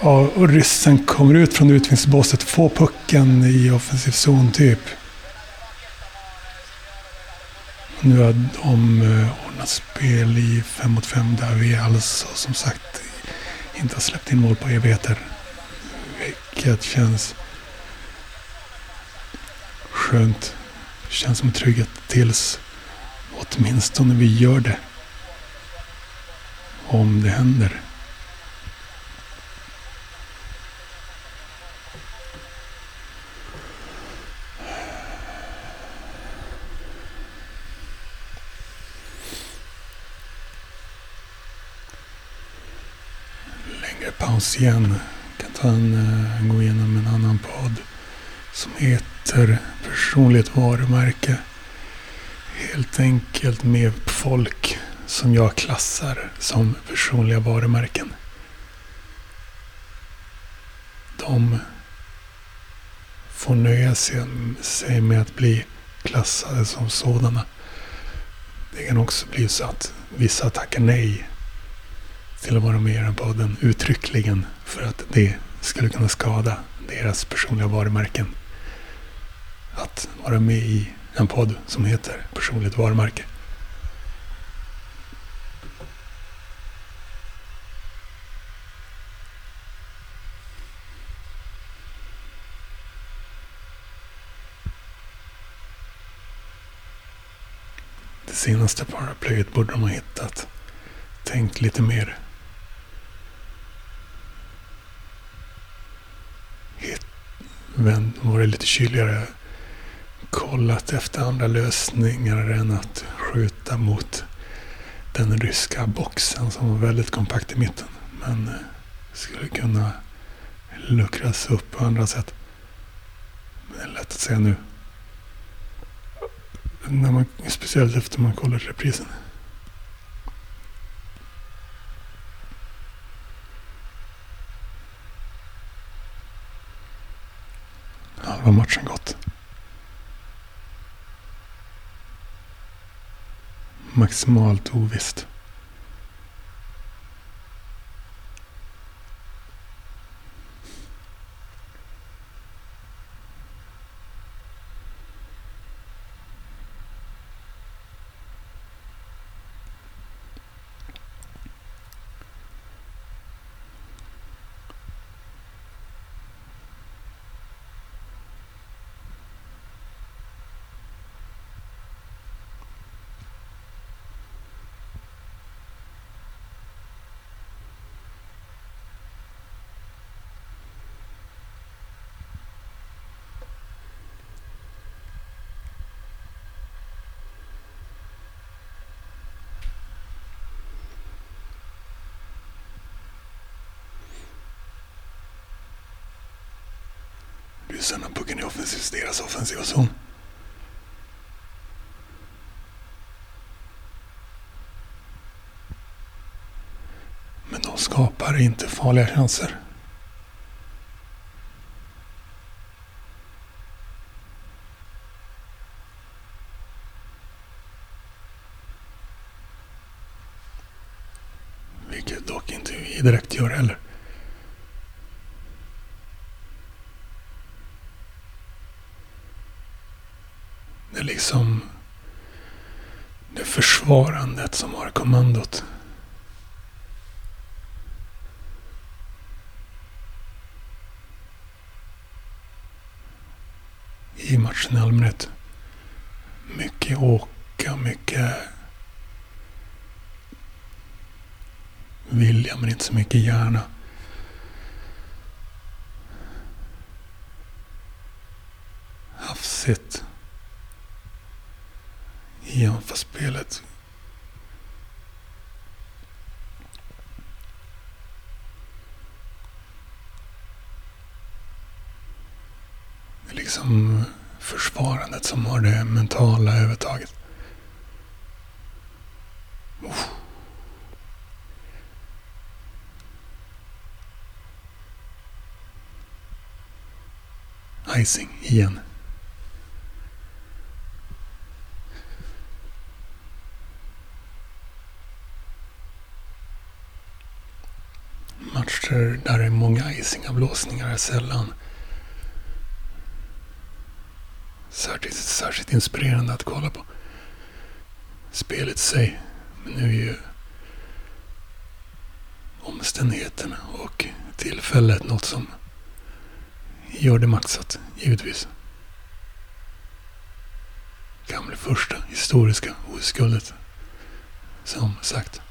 Ja, och ryssen kommer ut från utvisningsbåset, får pucken i offensiv zon typ. Nu har de eh, ordnat spel i 5 mot 5 där vi alltså som sagt inte har släppt in mål på evigheter. Vilket känns skönt. Känns som en trygghet tills åtminstone vi gör det. Om det händer. Längre paus igen. Kan ta en, uh, gå igenom en annan podd som heter Personligt varumärke. Helt enkelt med folk som jag klassar som personliga varumärken. De får nöja sig med att bli klassade som sådana. Det kan också bli så att vissa tackar nej till att vara med i den podden uttryckligen för att det skulle kunna skada deras personliga varumärken. Att vara med i en podd som heter Personligt varumärke. Senaste paraplyet borde de ha hittat. Tänkt lite mer. Hit, vänd, varit lite kyligare. Kollat efter andra lösningar än att skjuta mot den ryska boxen som var väldigt kompakt i mitten. Men eh, skulle kunna luckras upp på andra sätt. Men det är lätt att säga nu. När man, speciellt efter man kollar reprisen. Halva matchen gått. Maximalt ovisst. Ryssarna pucken i offensiv, deras offensiva zon. Men de skapar inte farliga chanser. Vilket dock inte vi direkt gör heller. Det är liksom varandet som har kommandot. I matchen i allmänhet. Mycket åka, mycket vilja men inte så mycket hjärna. Hafsigt. I anfallsspel. Det är liksom försvarandet som har det mentala övertaget. Uff. Icing igen. Matcher där det är många icingavblåsningar är sällan särskilt, särskilt inspirerande att kolla på. Spelet i sig. Men nu är ju omständigheterna och tillfället något som gör det maxat, givetvis. Kan bli första historiska OS-guldet. Som sagt.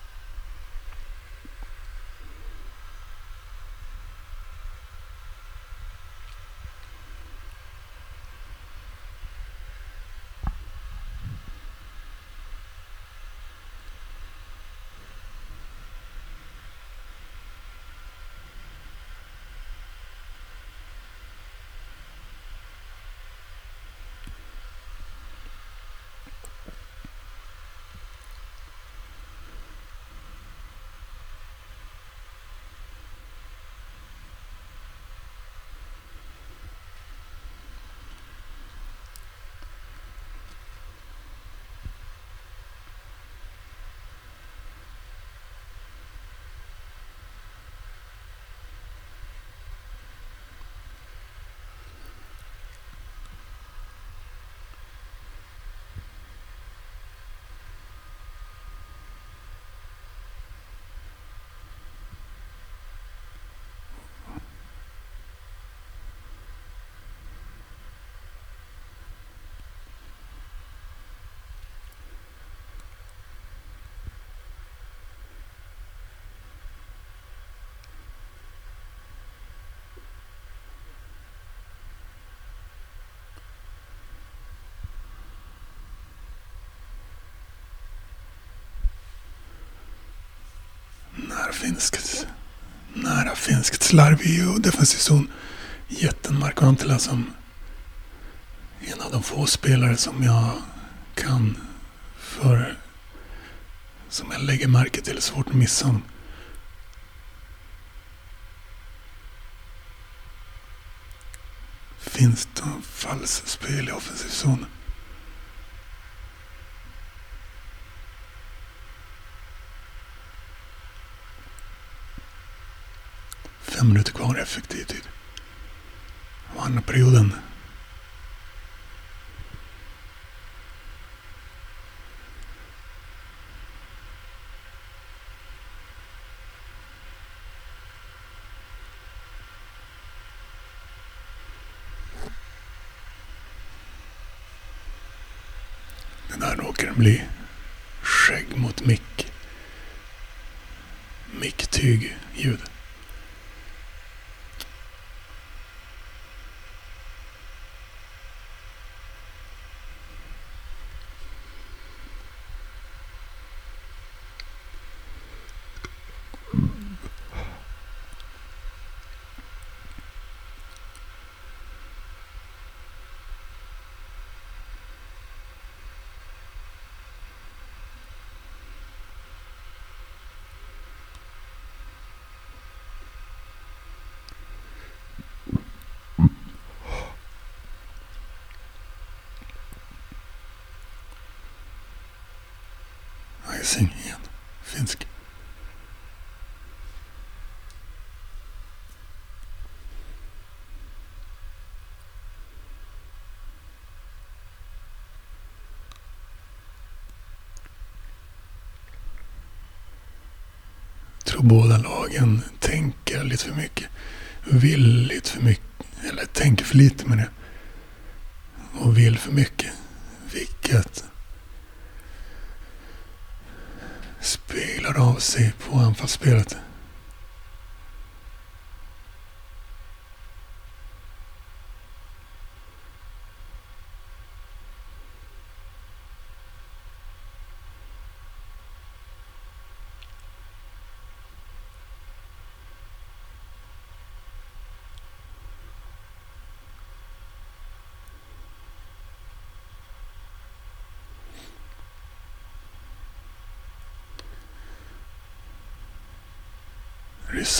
Nära finskt. Nära finskt. slarv och defensiv zon. Jätten Marko Antila som en av de få spelare som jag kan för som jag lägger märke till. Svårt att missa honom. Finskt spel i offensiv zon. Fem minuter kvar effektiv tid. Och andra perioden. Det där råkar den bli. Skägg mot mick. Micktyg ljud. Icing igen. Finsk. Tror båda lagen tänker lite för mycket. Vill lite för mycket. Eller tänker för lite med det. Och vill för mycket. Vilket speglar av sig på anfallsspelet.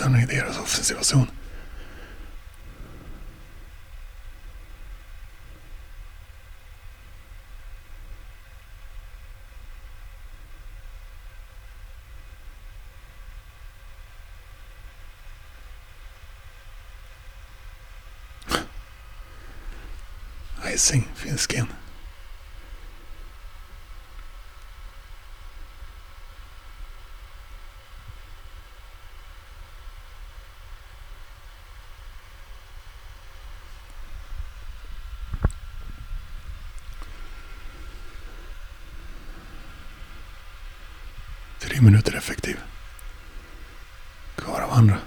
Ryssarna i deras offensiva zon. Icing, finsken. Tre minuter effektiv. Kvar av andra.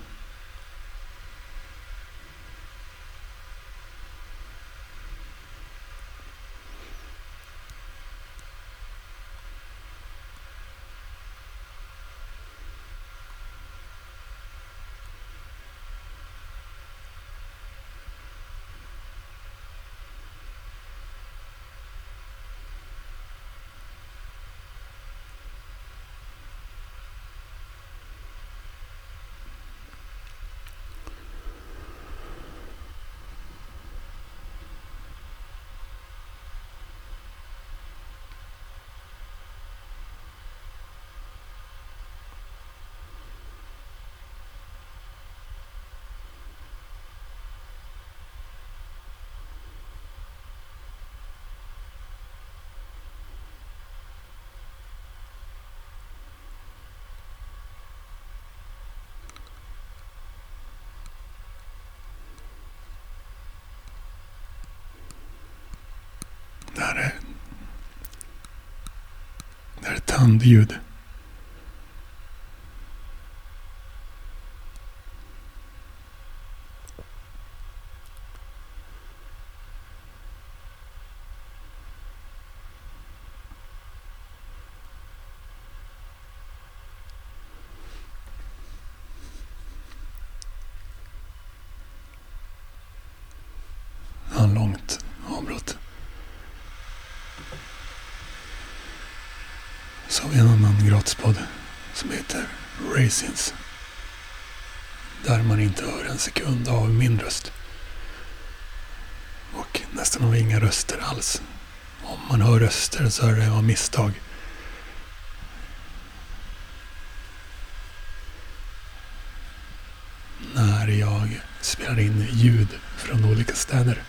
Det här är... Det är tandljud. Ja, långt avbrott. Så har vi en som heter Racins. Där man inte hör en sekund av min röst. Och nästan av inga röster alls. Om man hör röster så är det av misstag. När jag spelar in ljud från olika städer.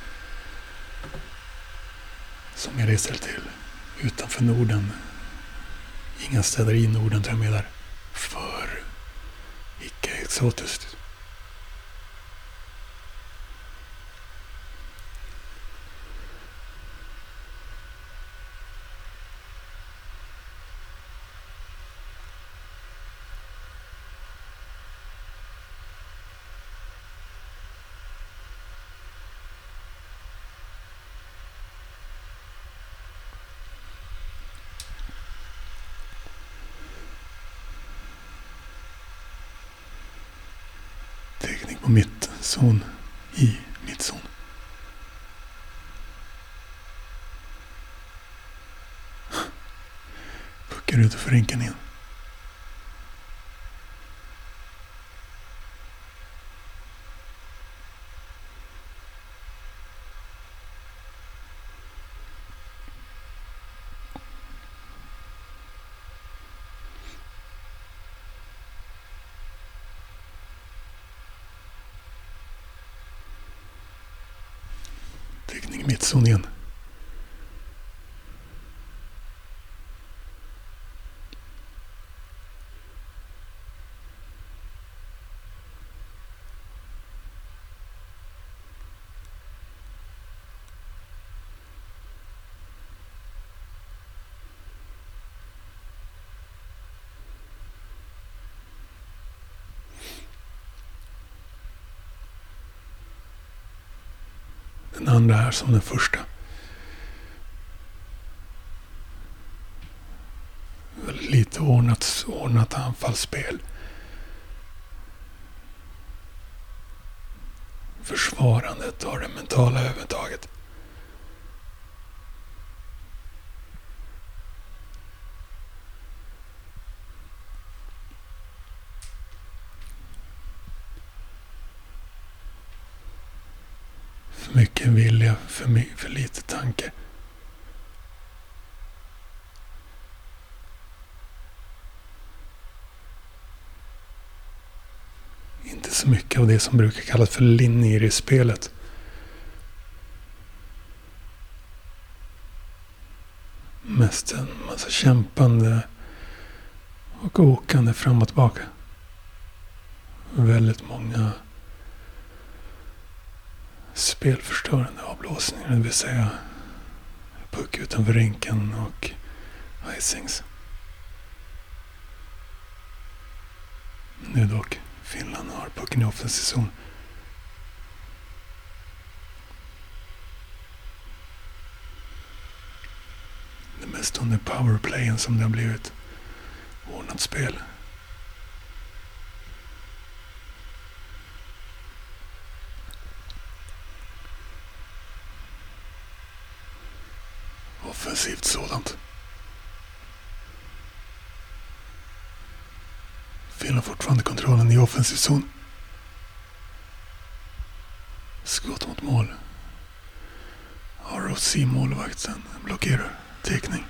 Som jag reser till utanför Norden Inga städer i Norden tror jag menar... där. För icke-exotiskt. Teknik på mittzon i mittzon. Puckar utanför rinken igen. Sonina. Den andra är som den första. Väldigt lite ordnat, ordnat anfallsspel. Försvarandet har det mentala övertaget. För mycket vilja, för, my- för lite tanke. Inte så mycket av det som brukar kallas för linjer i spelet. Mest en massa kämpande och åkande fram och tillbaka. Väldigt många spelförstörande avblåsningar, det vill säga puck utanför rinken och icings. Nu dock, Finland har pucken i offensiv zon. Det är mest under powerplayen som det har blivit ordnat spel. Aggressivt sådant. Finland har fortfarande kontrollen i offensiv zon. Skott mot mål. ROC-målvakten blockerar. Teckning.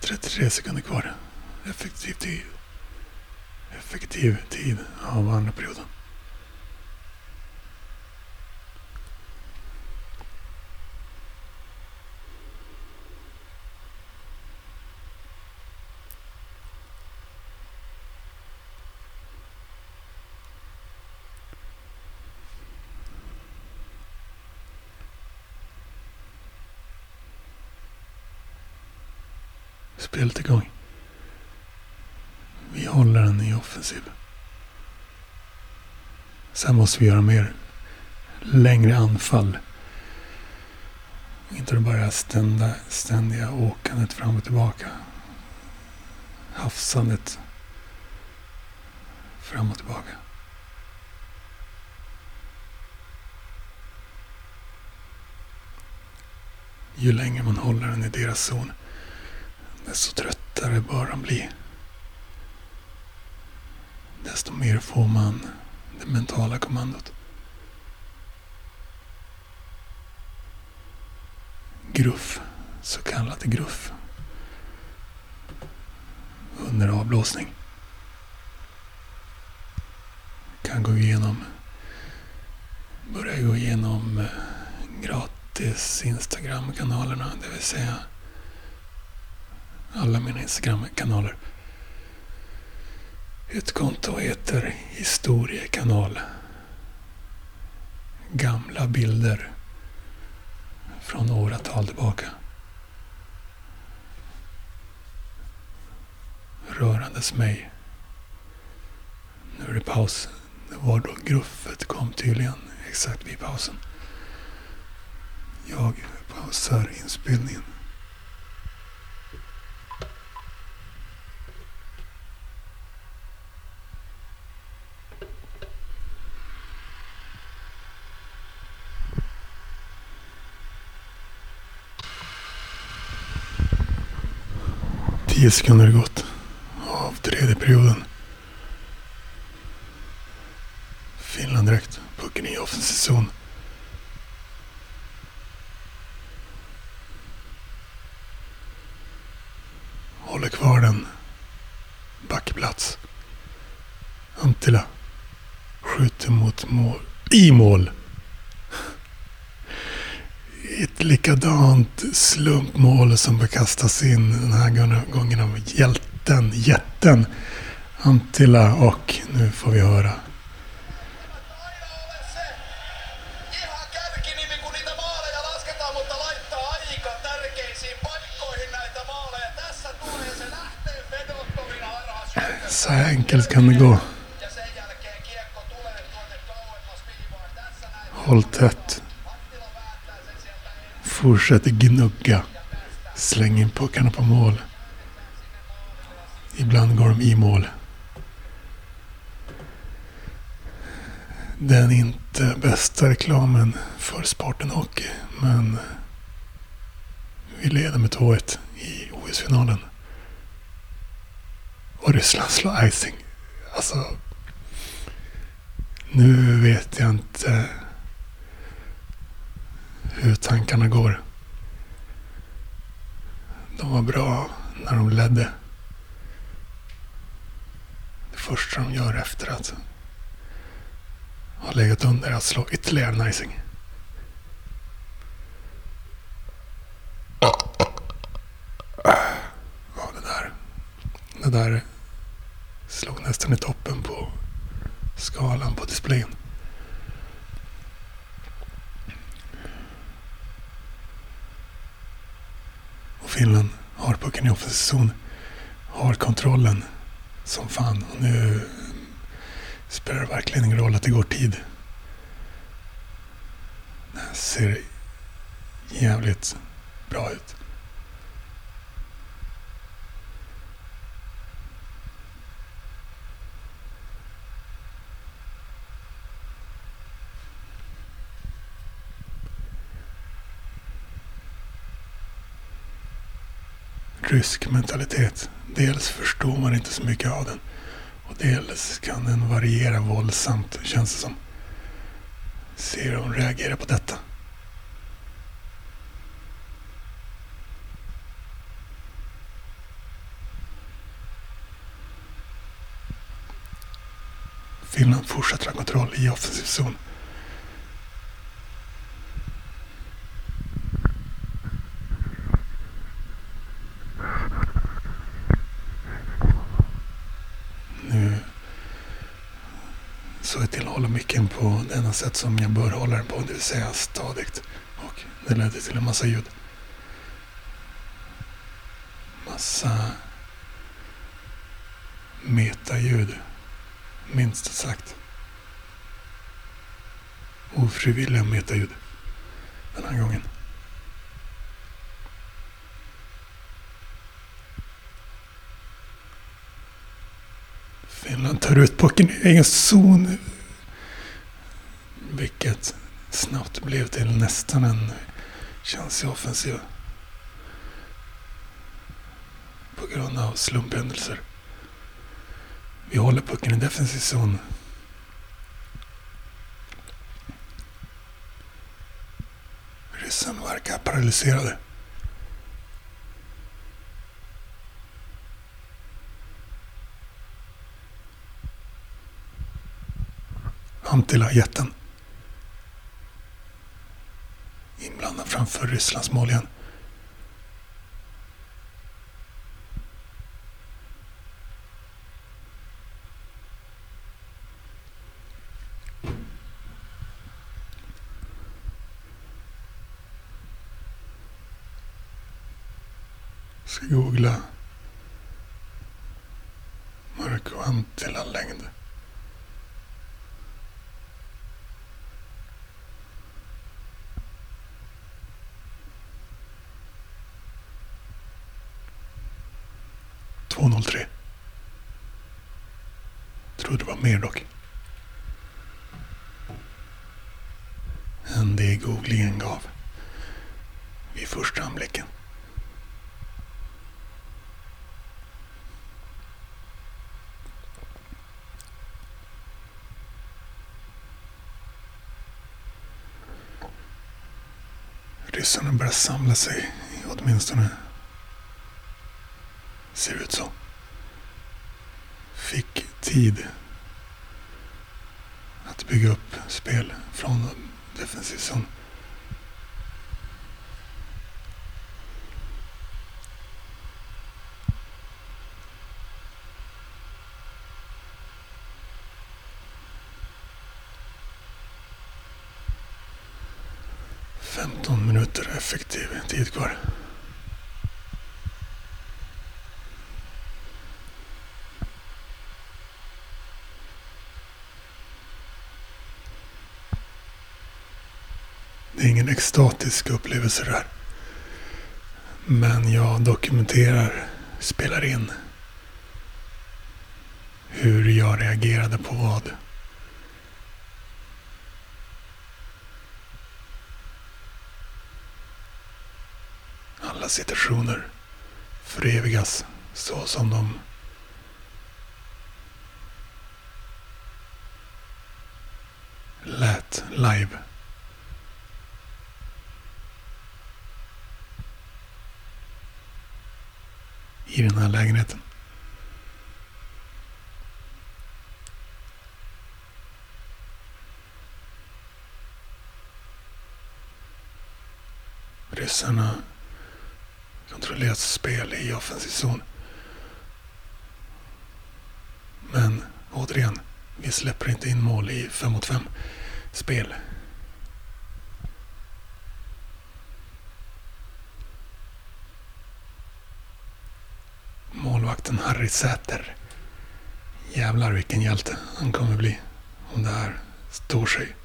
33 sekunder kvar. Effektiv tid. Effektiv tid av andra perioden. Spelet igång. Vi håller den i offensiv. Sen måste vi göra mer. Längre anfall. Inte bara det här stända, ständiga åkandet fram och tillbaka. Hafsandet fram och tillbaka. Ju längre man håller den i deras zon desto tröttare bör han bli. Desto mer får man det mentala kommandot. Gruff, så kallat gruff. Under avblåsning. Kan gå igenom, börja gå igenom eh, gratis Instagram-kanalerna, det vill säga alla mina Instagram-kanaler. Ett konto heter Historiekanal. Gamla bilder från åratal tillbaka. Rörandes mig. Nu är det paus. Det var då gruffet kom tydligen exakt vid pausen. Jag pausar inspelningen. Tio sekunder har gått av tredje perioden. Finland direkt. Pucken i offensiv zon. Håller kvar den. Backplats. Antila. Skjuter mot mål. I mål. ett likadant slumpmål som bekastas in den här gången av hjälten, jätten Antilla och nu får vi höra Så här enkelt kan det gå. Håll tätt. Fortsätter gnugga. Släng in puckarna på mål. Ibland går de i mål. Den inte bästa reklamen för sporten hockey, men vi leder med 2-1 i OS-finalen. Och Ryssland slår icing. Alltså, nu vet jag inte hur tankarna går. De var bra när de ledde. Det första de gör efter att ha legat under är att slå ytterligare nicing. Ja, det där. Det där slog nästan i toppen på skalan på displayen. Finland har pucken i offensiv zon. Har kontrollen som fan. Och nu spelar det verkligen ingen roll att det går tid. Det här ser jävligt bra ut. Rysk mentalitet. Dels förstår man inte så mycket av den. Och dels kan den variera våldsamt, känns det som. Se hur hon reagerar på detta. Finland fortsätter ha kontroll i offensiv zon. Nu så jag tillhåller att micken på det enda sätt som jag bör hålla den på, det vill säga stadigt. Och det ledde till en massa ljud. Massa metaljud, minst sagt. Ofrivilliga metaljud den här gången. Finland tar ut pucken i egen zon. Vilket snabbt blev till nästan en chans i offensiv. På grund av slumphändelser. Vi håller pucken i defensiv zon. Ryssen verkar paralyserade. Antila, jätten. Inblandad framför Rysslandsmål igen. Ska googla Marco Antila längd. Två noll. Trodde det var mer dock. Än det googlingen gav vid första anblicken. Ryssarna börjar samla sig, åtminstone ser det ut så tid att bygga upp spel från defensiv zon. Femton minuter effektiv tid kvar. Extatisk upplevelse det här. Men jag dokumenterar, spelar in hur jag reagerade på vad. Alla situationer förevigas så som de lät live. Den här lägenheten. Ryssarna kontrollerat spel i offensiv zon. Men återigen, vi släpper inte in mål i 5 mot 5 spel. Säter. Jävlar vilken hjälte han kommer bli om det här står sig.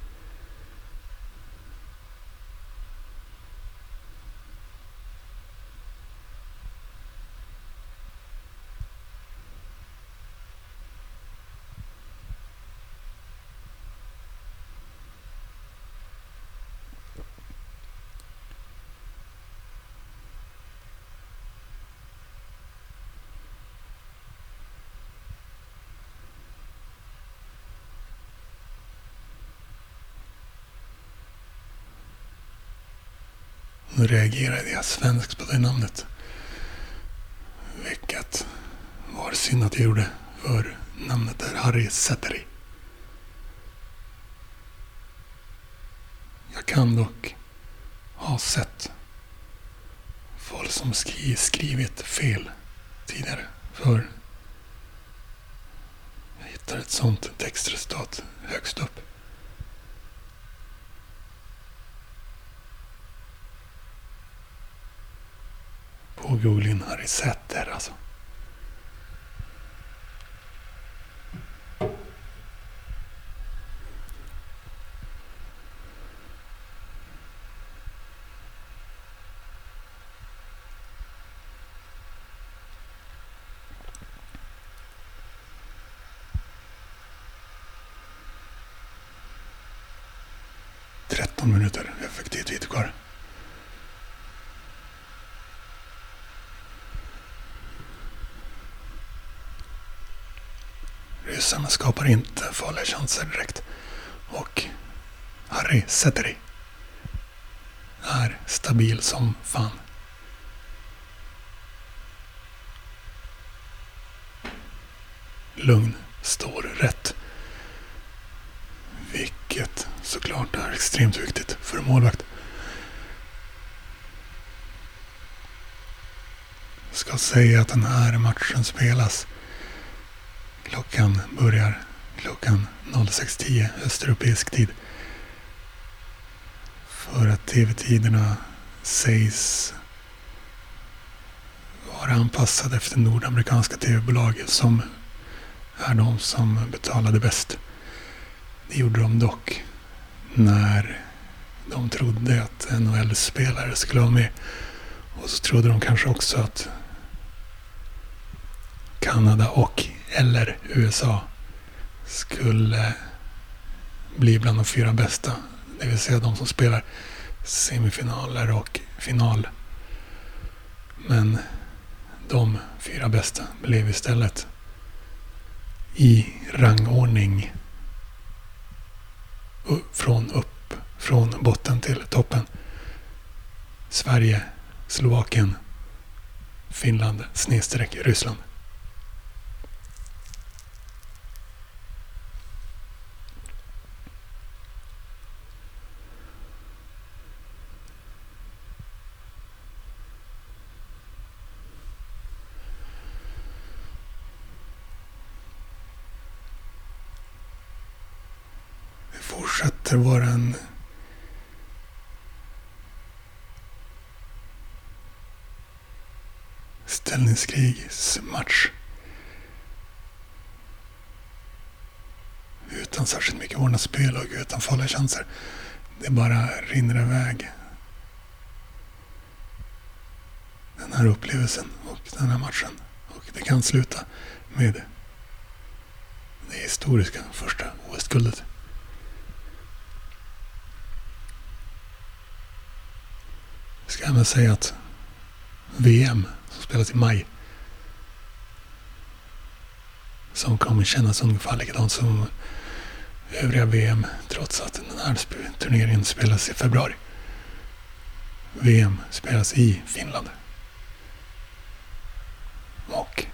Reagerade jag svenskt på det namnet. Vilket var synd att jag gjorde. För namnet är Harry Säteri. Jag kan dock ha sett folk som skri skrivit fel tidigare. För jag hittar ett sånt textresultat högst upp. På googling Harry Sätter alltså. Tretton minuter effektivt tid kvar. Ryssarna skapar inte farliga chanser direkt. Och Harry Säteri är stabil som fan. Lugn, står rätt. Vilket såklart är extremt viktigt för en målvakt. Ska säga att den här matchen spelas Klockan börjar klockan 06.10 östeuropeisk tid. För att tv-tiderna sägs vara anpassade efter nordamerikanska tv-bolag som är de som betalade bäst. Det gjorde de dock när de trodde att NHL-spelare skulle vara med. Och så trodde de kanske också att Kanada och eller USA skulle bli bland de fyra bästa. Det vill säga de som spelar semifinaler och final. Men de fyra bästa blev istället i rangordning från upp, från botten till toppen. Sverige, Slovakien, Finland, snedstreck Ryssland. för en ställningskrigsmatch. Utan särskilt mycket ordnat spel och utan farliga chanser. Det bara rinner iväg. Den här upplevelsen och den här matchen. Och det kan sluta med det historiska första OS-guldet. Jag ska även säga att VM som spelas i maj som kommer kännas ungefär likadant som övriga VM trots att den här turneringen spelas i februari. VM spelas i Finland. Och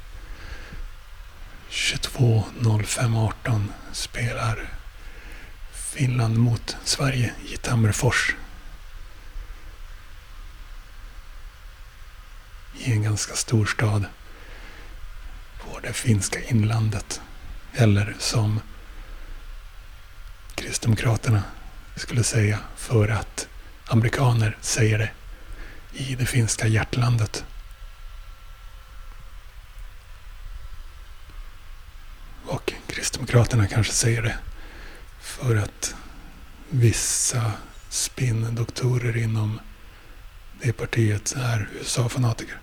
22.05.18 spelar Finland mot Sverige i Tammerfors. I en ganska stor stad på det finska inlandet. Eller som Kristdemokraterna skulle säga för att amerikaner säger det i det finska hjärtlandet. Och Kristdemokraterna kanske säger det för att vissa spinndoktorer inom det partiet är USA-fanatiker.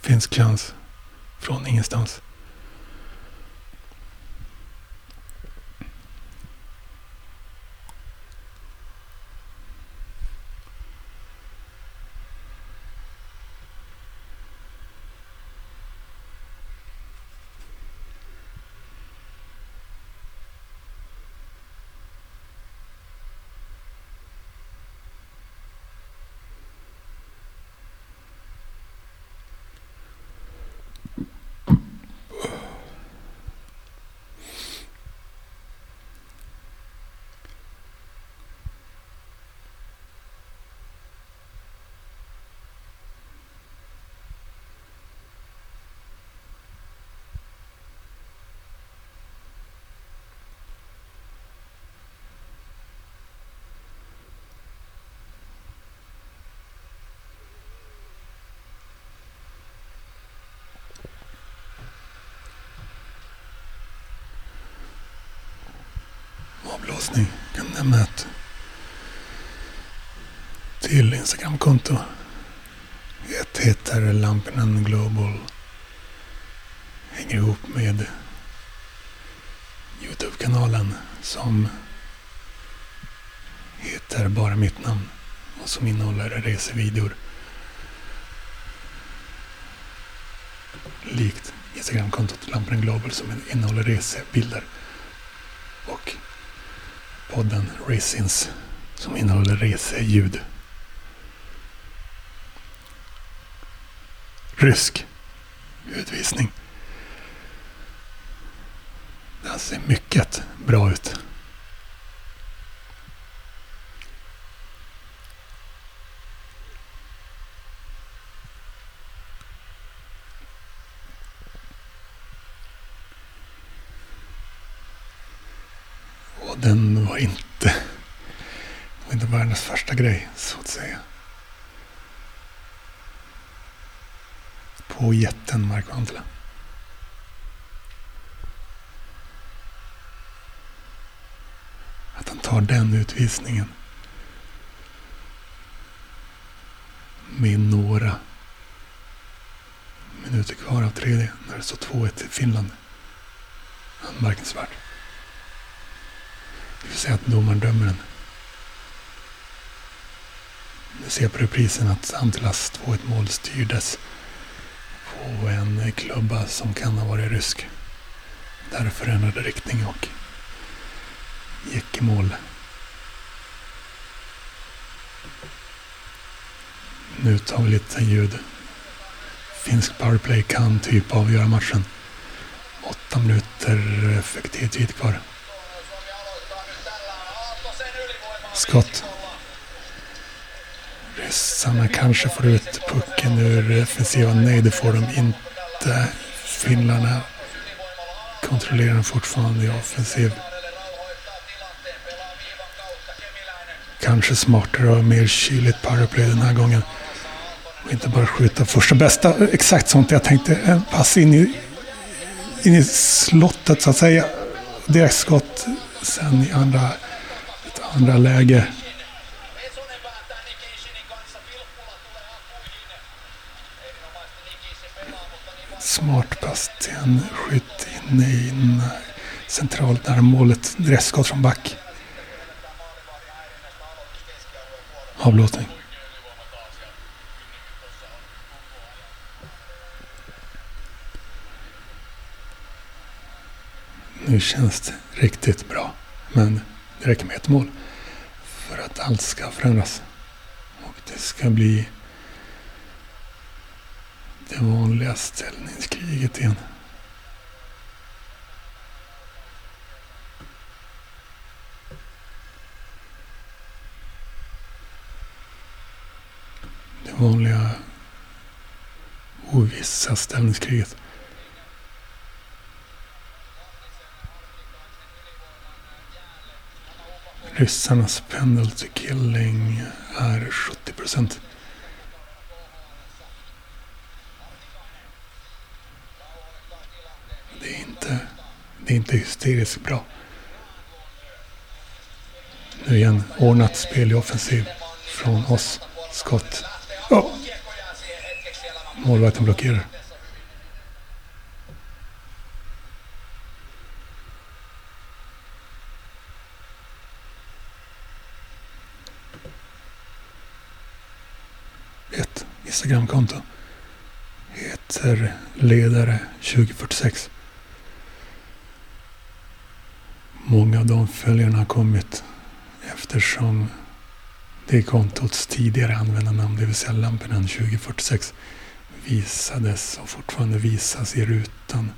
Finsk chans från ingenstans. Avblåsning kan nämna ett till Instagramkonto. Ett heter Lampinen Global. Hänger ihop med Youtube-kanalen som heter bara mitt namn och som innehåller resevideor. Likt Instagramkontot Lampinen Global som innehåller resebilder podden Racins som innehåller reseljud. Rysk utvisning. Den ser mycket bra ut. Och den var inte, var inte grej, så att säga. På jätten Mark Vantala. Att han tar den utvisningen. Med några minuter kvar av tredje när det står 2-1 till Finland. Anmärkningsvärt. Det vill säga att domaren dömer den. Nu ser på reprisen att Antilas 2-1 mål styrdes på en klubba som kan ha varit rysk. Därför ändrade riktning och gick i mål. Nu tar vi lite ljud. Finsk powerplay kan typ avgöra matchen. Åtta minuter effektiv tid kvar. Skott. Ryssarna kanske får ut pucken ur offensiven. Nej, det får de inte. Finnarna kontrollerar fortfarande i offensiv. kanske smartare och mer kyligt powerplay den här gången. Och inte bara skjuta första bästa. Exakt sånt jag tänkte. Eh, en pass in i, in i slottet så att säga. Direktskott sen i andra, ett andra läge. Smartbastian Smart pass till en eh, skytt inne i in, centralt nära målet. Direktskott från back. Avblåsning. Nu känns det riktigt bra. Men det räcker med ett mål för att allt ska förändras. Och det ska bli det vanliga ställningskriget igen. Det vanliga ovissa ställningskriget. Ryssarnas pendel till killing är 70 procent. hysteriskt bra. Nu igen ordnat spel i offensiv från oss. Skott. Oh. Målvakten blockerar. Ett Instagramkonto heter ledare2046. Många av de följarna har kommit eftersom det kontots tidigare användarnamn, det vill säga Lamporna 2046, visades och fortfarande visas i rutan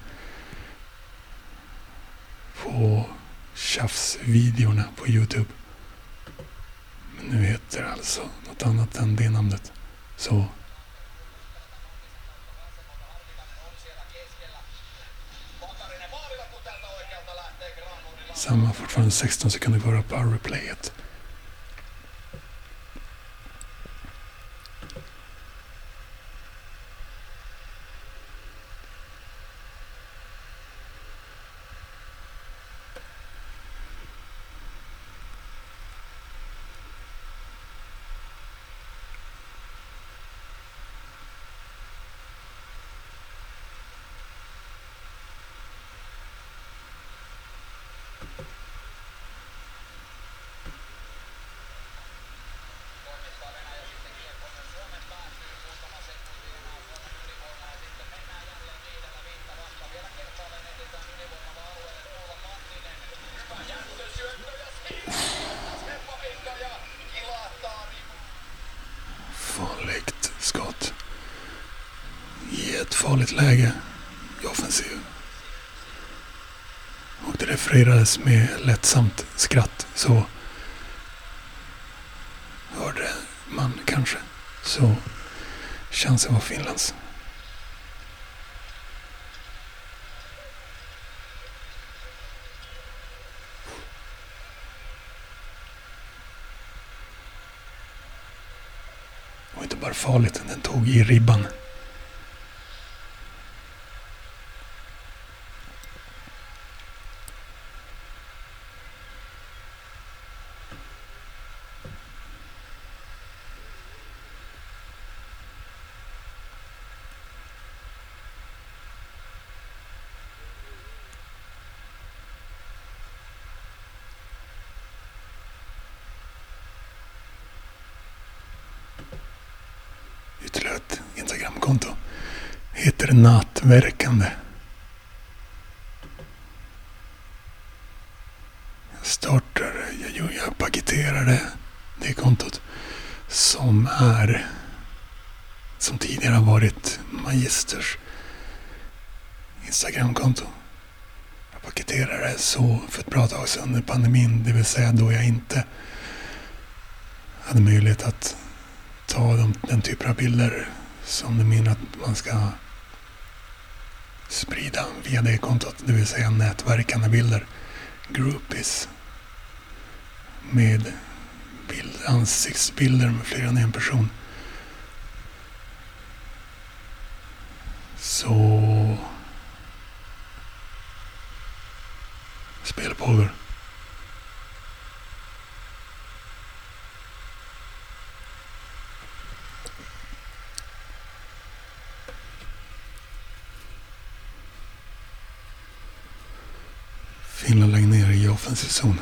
på tjafsvideorna på Youtube. Men nu heter det alltså något annat än det namnet. Så samma fortfarande 16 sekunder kvar av powerplayet. Farligt skott. I ett farligt läge i offensiv. Och det med lättsamt skratt så hörde man kanske. Så chansen var Finlands. Och inte bara farligt, den tog i ribban. Ytterligare ett Instagramkonto. Heter Nattverkande. Jag startar, jag, jag paketerade det kontot som är som tidigare har varit Magisters Instagramkonto. Jag paketerade det så för ett bra tag sedan under pandemin, det vill säga då jag inte hade möjlighet att ta de, den typen av bilder som du menar att man ska sprida via det kontot. Det vill säga nätverkande bilder. Groupies. Med bild, ansiktsbilder med fler än en person. Så... Spel pågår. Finland lägger ner i.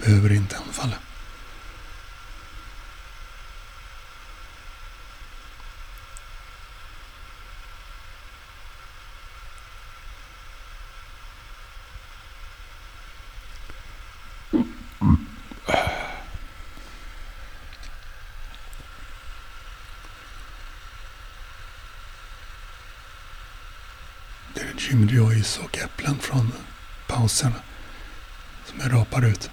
Behöver inte anfalla. Det Jim Joyce och äpplen från pauserna som jag rapar ut.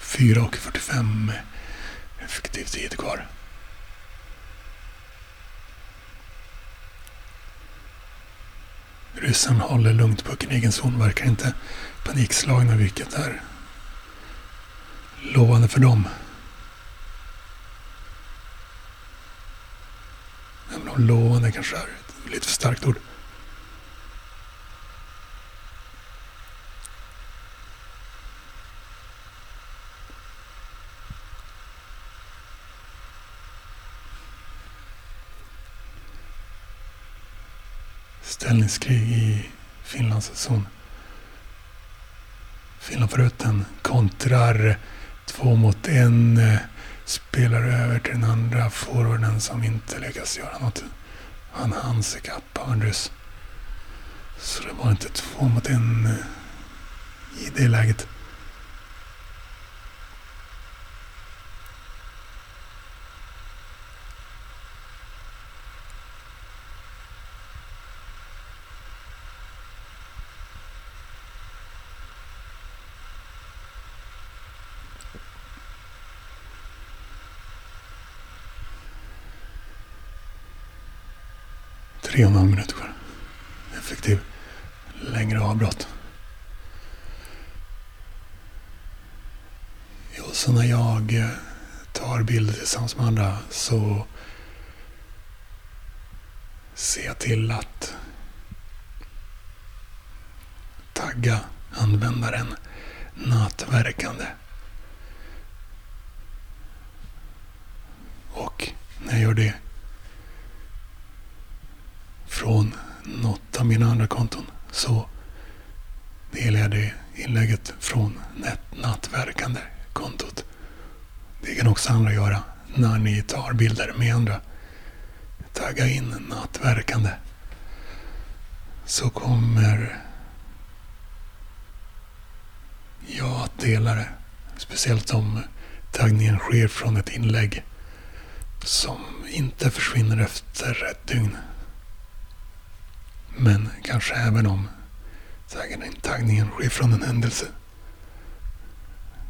4.45 effektiv tid kvar. Ryssen håller lugnt pucken i egen zon, verkar inte panikslagna vilket är lovande för dem. Även om lovande kanske är lite för starkt ord. Ställningskrig i Finlands zon. Finland får ut den, kontrar två mot en. Eh, spelar över till den andra forwarden som inte lyckas göra något. Han hanns ikapp Så det var inte två mot en eh, i det läget. Tre och en halv minut kvar. Effektiv. Längre avbrott. Jo, så när jag eh, tar bilder tillsammans med andra så ser jag till att tagga användaren nätverkande. Och när jag gör det från något av mina andra konton så delar jag det inlägget från nattverkande nätverkande kontot. Det kan också andra göra när ni tar bilder med andra. Tagga in nätverkande. Så kommer jag att dela det. Speciellt om taggningen sker från ett inlägg som inte försvinner efter ett dygn. Men kanske även om taggningen sker från en händelse.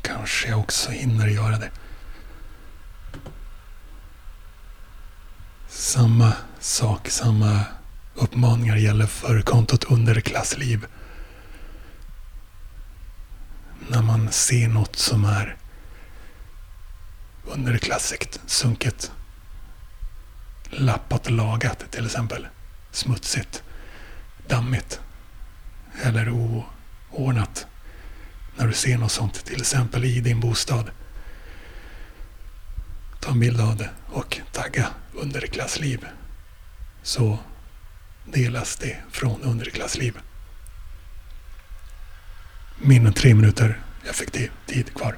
Kanske jag också hinner göra det. Samma sak, samma uppmaningar gäller för kontot underklassliv. När man ser något som är underklassigt, sunket, lappat och lagat till exempel, smutsigt dammigt eller oordnat. När du ser något sånt, till exempel i din bostad. Ta en bild av det och tagga underklassliv. Så delas det från underklassliv. Mindre än tre minuter effektiv tid kvar.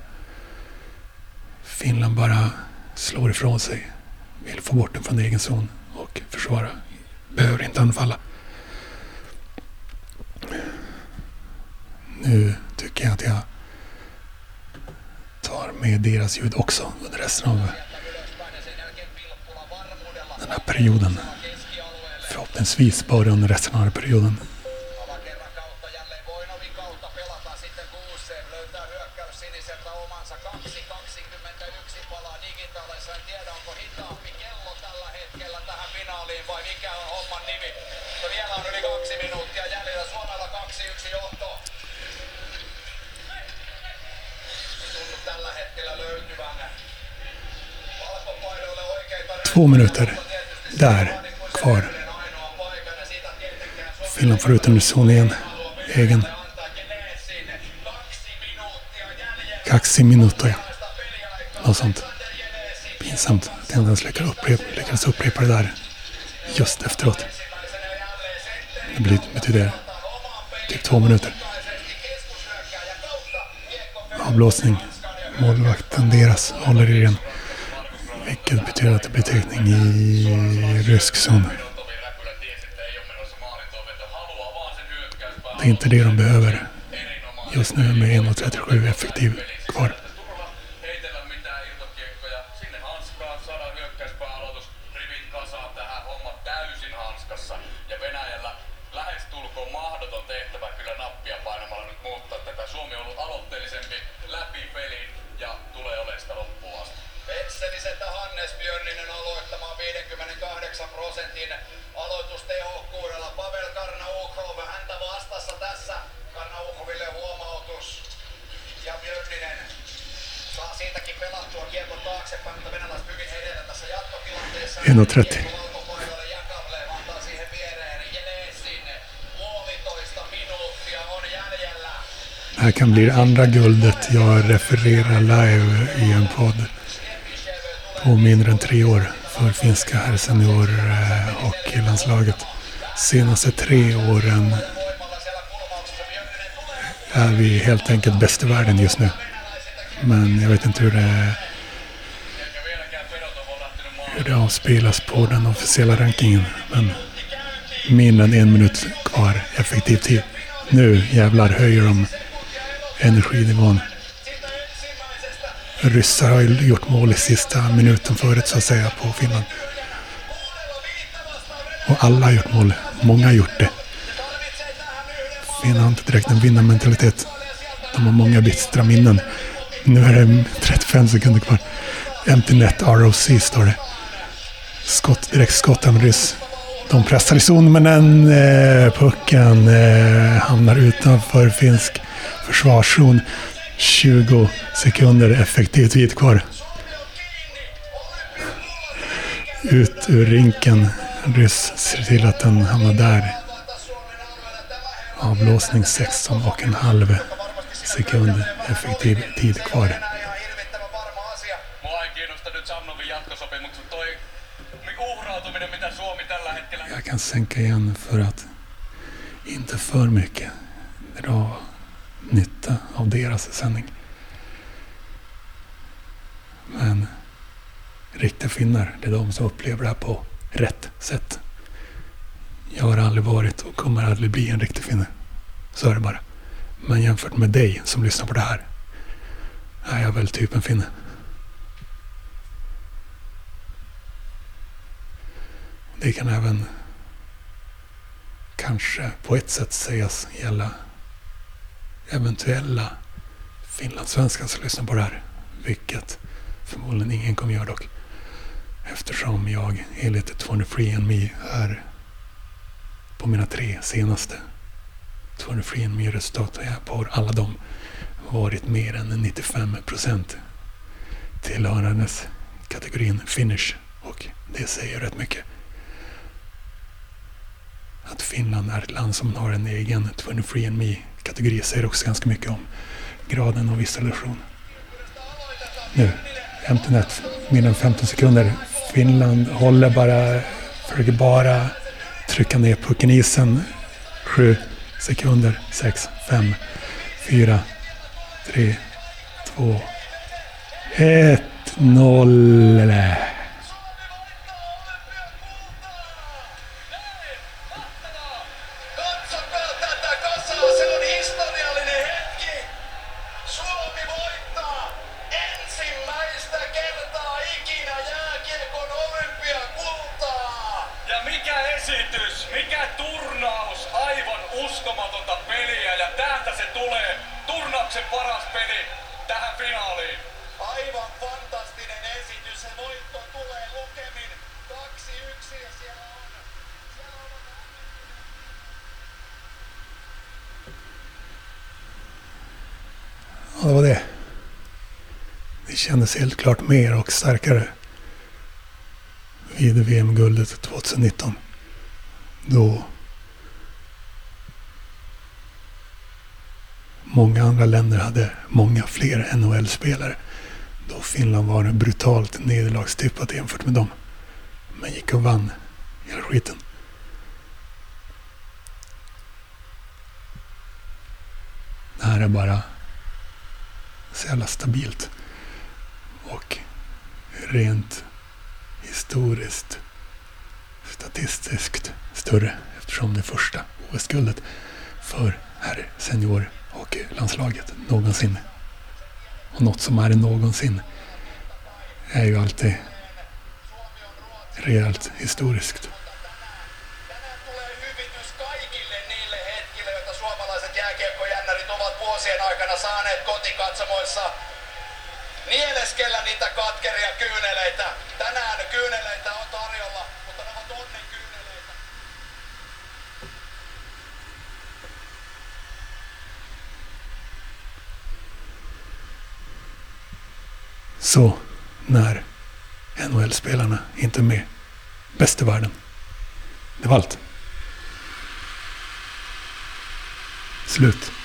Finland bara slår ifrån sig. Vill få bort den från egen zon och försvara. Behöver inte anfalla. Nu tycker jag att jag tar med deras ljud också under resten av den här perioden. Förhoppningsvis bara under resten av den här perioden. Två minuter. Där. Kvar. Finland får ut en zon igen. Egen. Kaksi minuter. ja. Något sånt. Pinsamt att jag inte ens lyckades upprepa, lyckades upprepa det där just efteråt. Det blir, betyder typ två minuter. Avblåsning. Målvakten deras håller i den. Vilket betyder att det blir teckning i rysk zon. Det är inte det de behöver just nu med 1.37 effektiv kvar. 30. Det här kan bli det andra guldet jag refererar live i en podd på mindre än tre år för finska herrsenior eh, och landslaget. Senaste tre åren är vi helt enkelt bäst i världen just nu. Men jag vet inte hur det avspelas på den officiella rankingen. Men mindre än en minut kvar effektiv tid. Nu jävlar höjer de energinivån. Ryssar har ju gjort mål i sista minuten förut så att säga på Finland. Och alla har gjort mål. Många har gjort det. Finland har inte direkt en vinnarmentalitet. De har många bittra minnen. Nu är det 35 sekunder kvar. Empty net ROC står det. Skott, direkt skott av en ryss. De pressar i zon men den eh, pucken eh, hamnar utanför finsk försvarszon. 20 sekunder effektiv tid kvar. Ut ur rinken. Ryss ser till att den hamnar där. Avblåsning 16 och en halv sekund effektiv tid kvar. Kan sänka igen för att inte för mycket dra nytta av deras sändning. Men riktiga finnar, det är de som upplever det här på rätt sätt. Jag har aldrig varit och kommer aldrig bli en riktig finne. Så är det bara. Men jämfört med dig som lyssnar på det här är jag väl typ en finne. Det kan även kanske på ett sätt sägas gälla eventuella finlandssvenskar som lyssnar på det här. Vilket förmodligen ingen kommer göra dock. Eftersom jag enligt 203 and Me är på mina tre senaste 203 and Me resultat har jag har alla dem varit mer än 95 procent tillhörandes kategorin finish. Och det säger rätt mycket att Finland är ett land som har en egen 23 and Me-kategori säger också ganska mycket om graden av isolation. Nu, empty mindre än 15 sekunder. Finland håller bara, försöker bara trycka ner pucken i isen. 7 sekunder, 6, 5, 4, 3, 2, 1, 0. Kändes helt klart mer och starkare vid VM-guldet 2019. Då många andra länder hade många fler NHL-spelare. Då Finland var brutalt nederlagstippat jämfört med dem. Men gick och vann hela skiten. Det här är bara så jävla stabilt. Rent historiskt statistiskt större eftersom det första OS-guldet för herr senior hockeylandslaget någonsin. Och något som är någonsin är ju alltid rejält historiskt. Suomalaiset jääkiekkojännärit ovat vuosien aikana saaneet kotikatsomoissa nieleskellä niitä katkeria kyyneleitä. Tänään kyyneleitä on tarjolla, mutta ne ovat. Så när NHL-spelarna inte är med. Bäst i världen. Det var allt. Slut.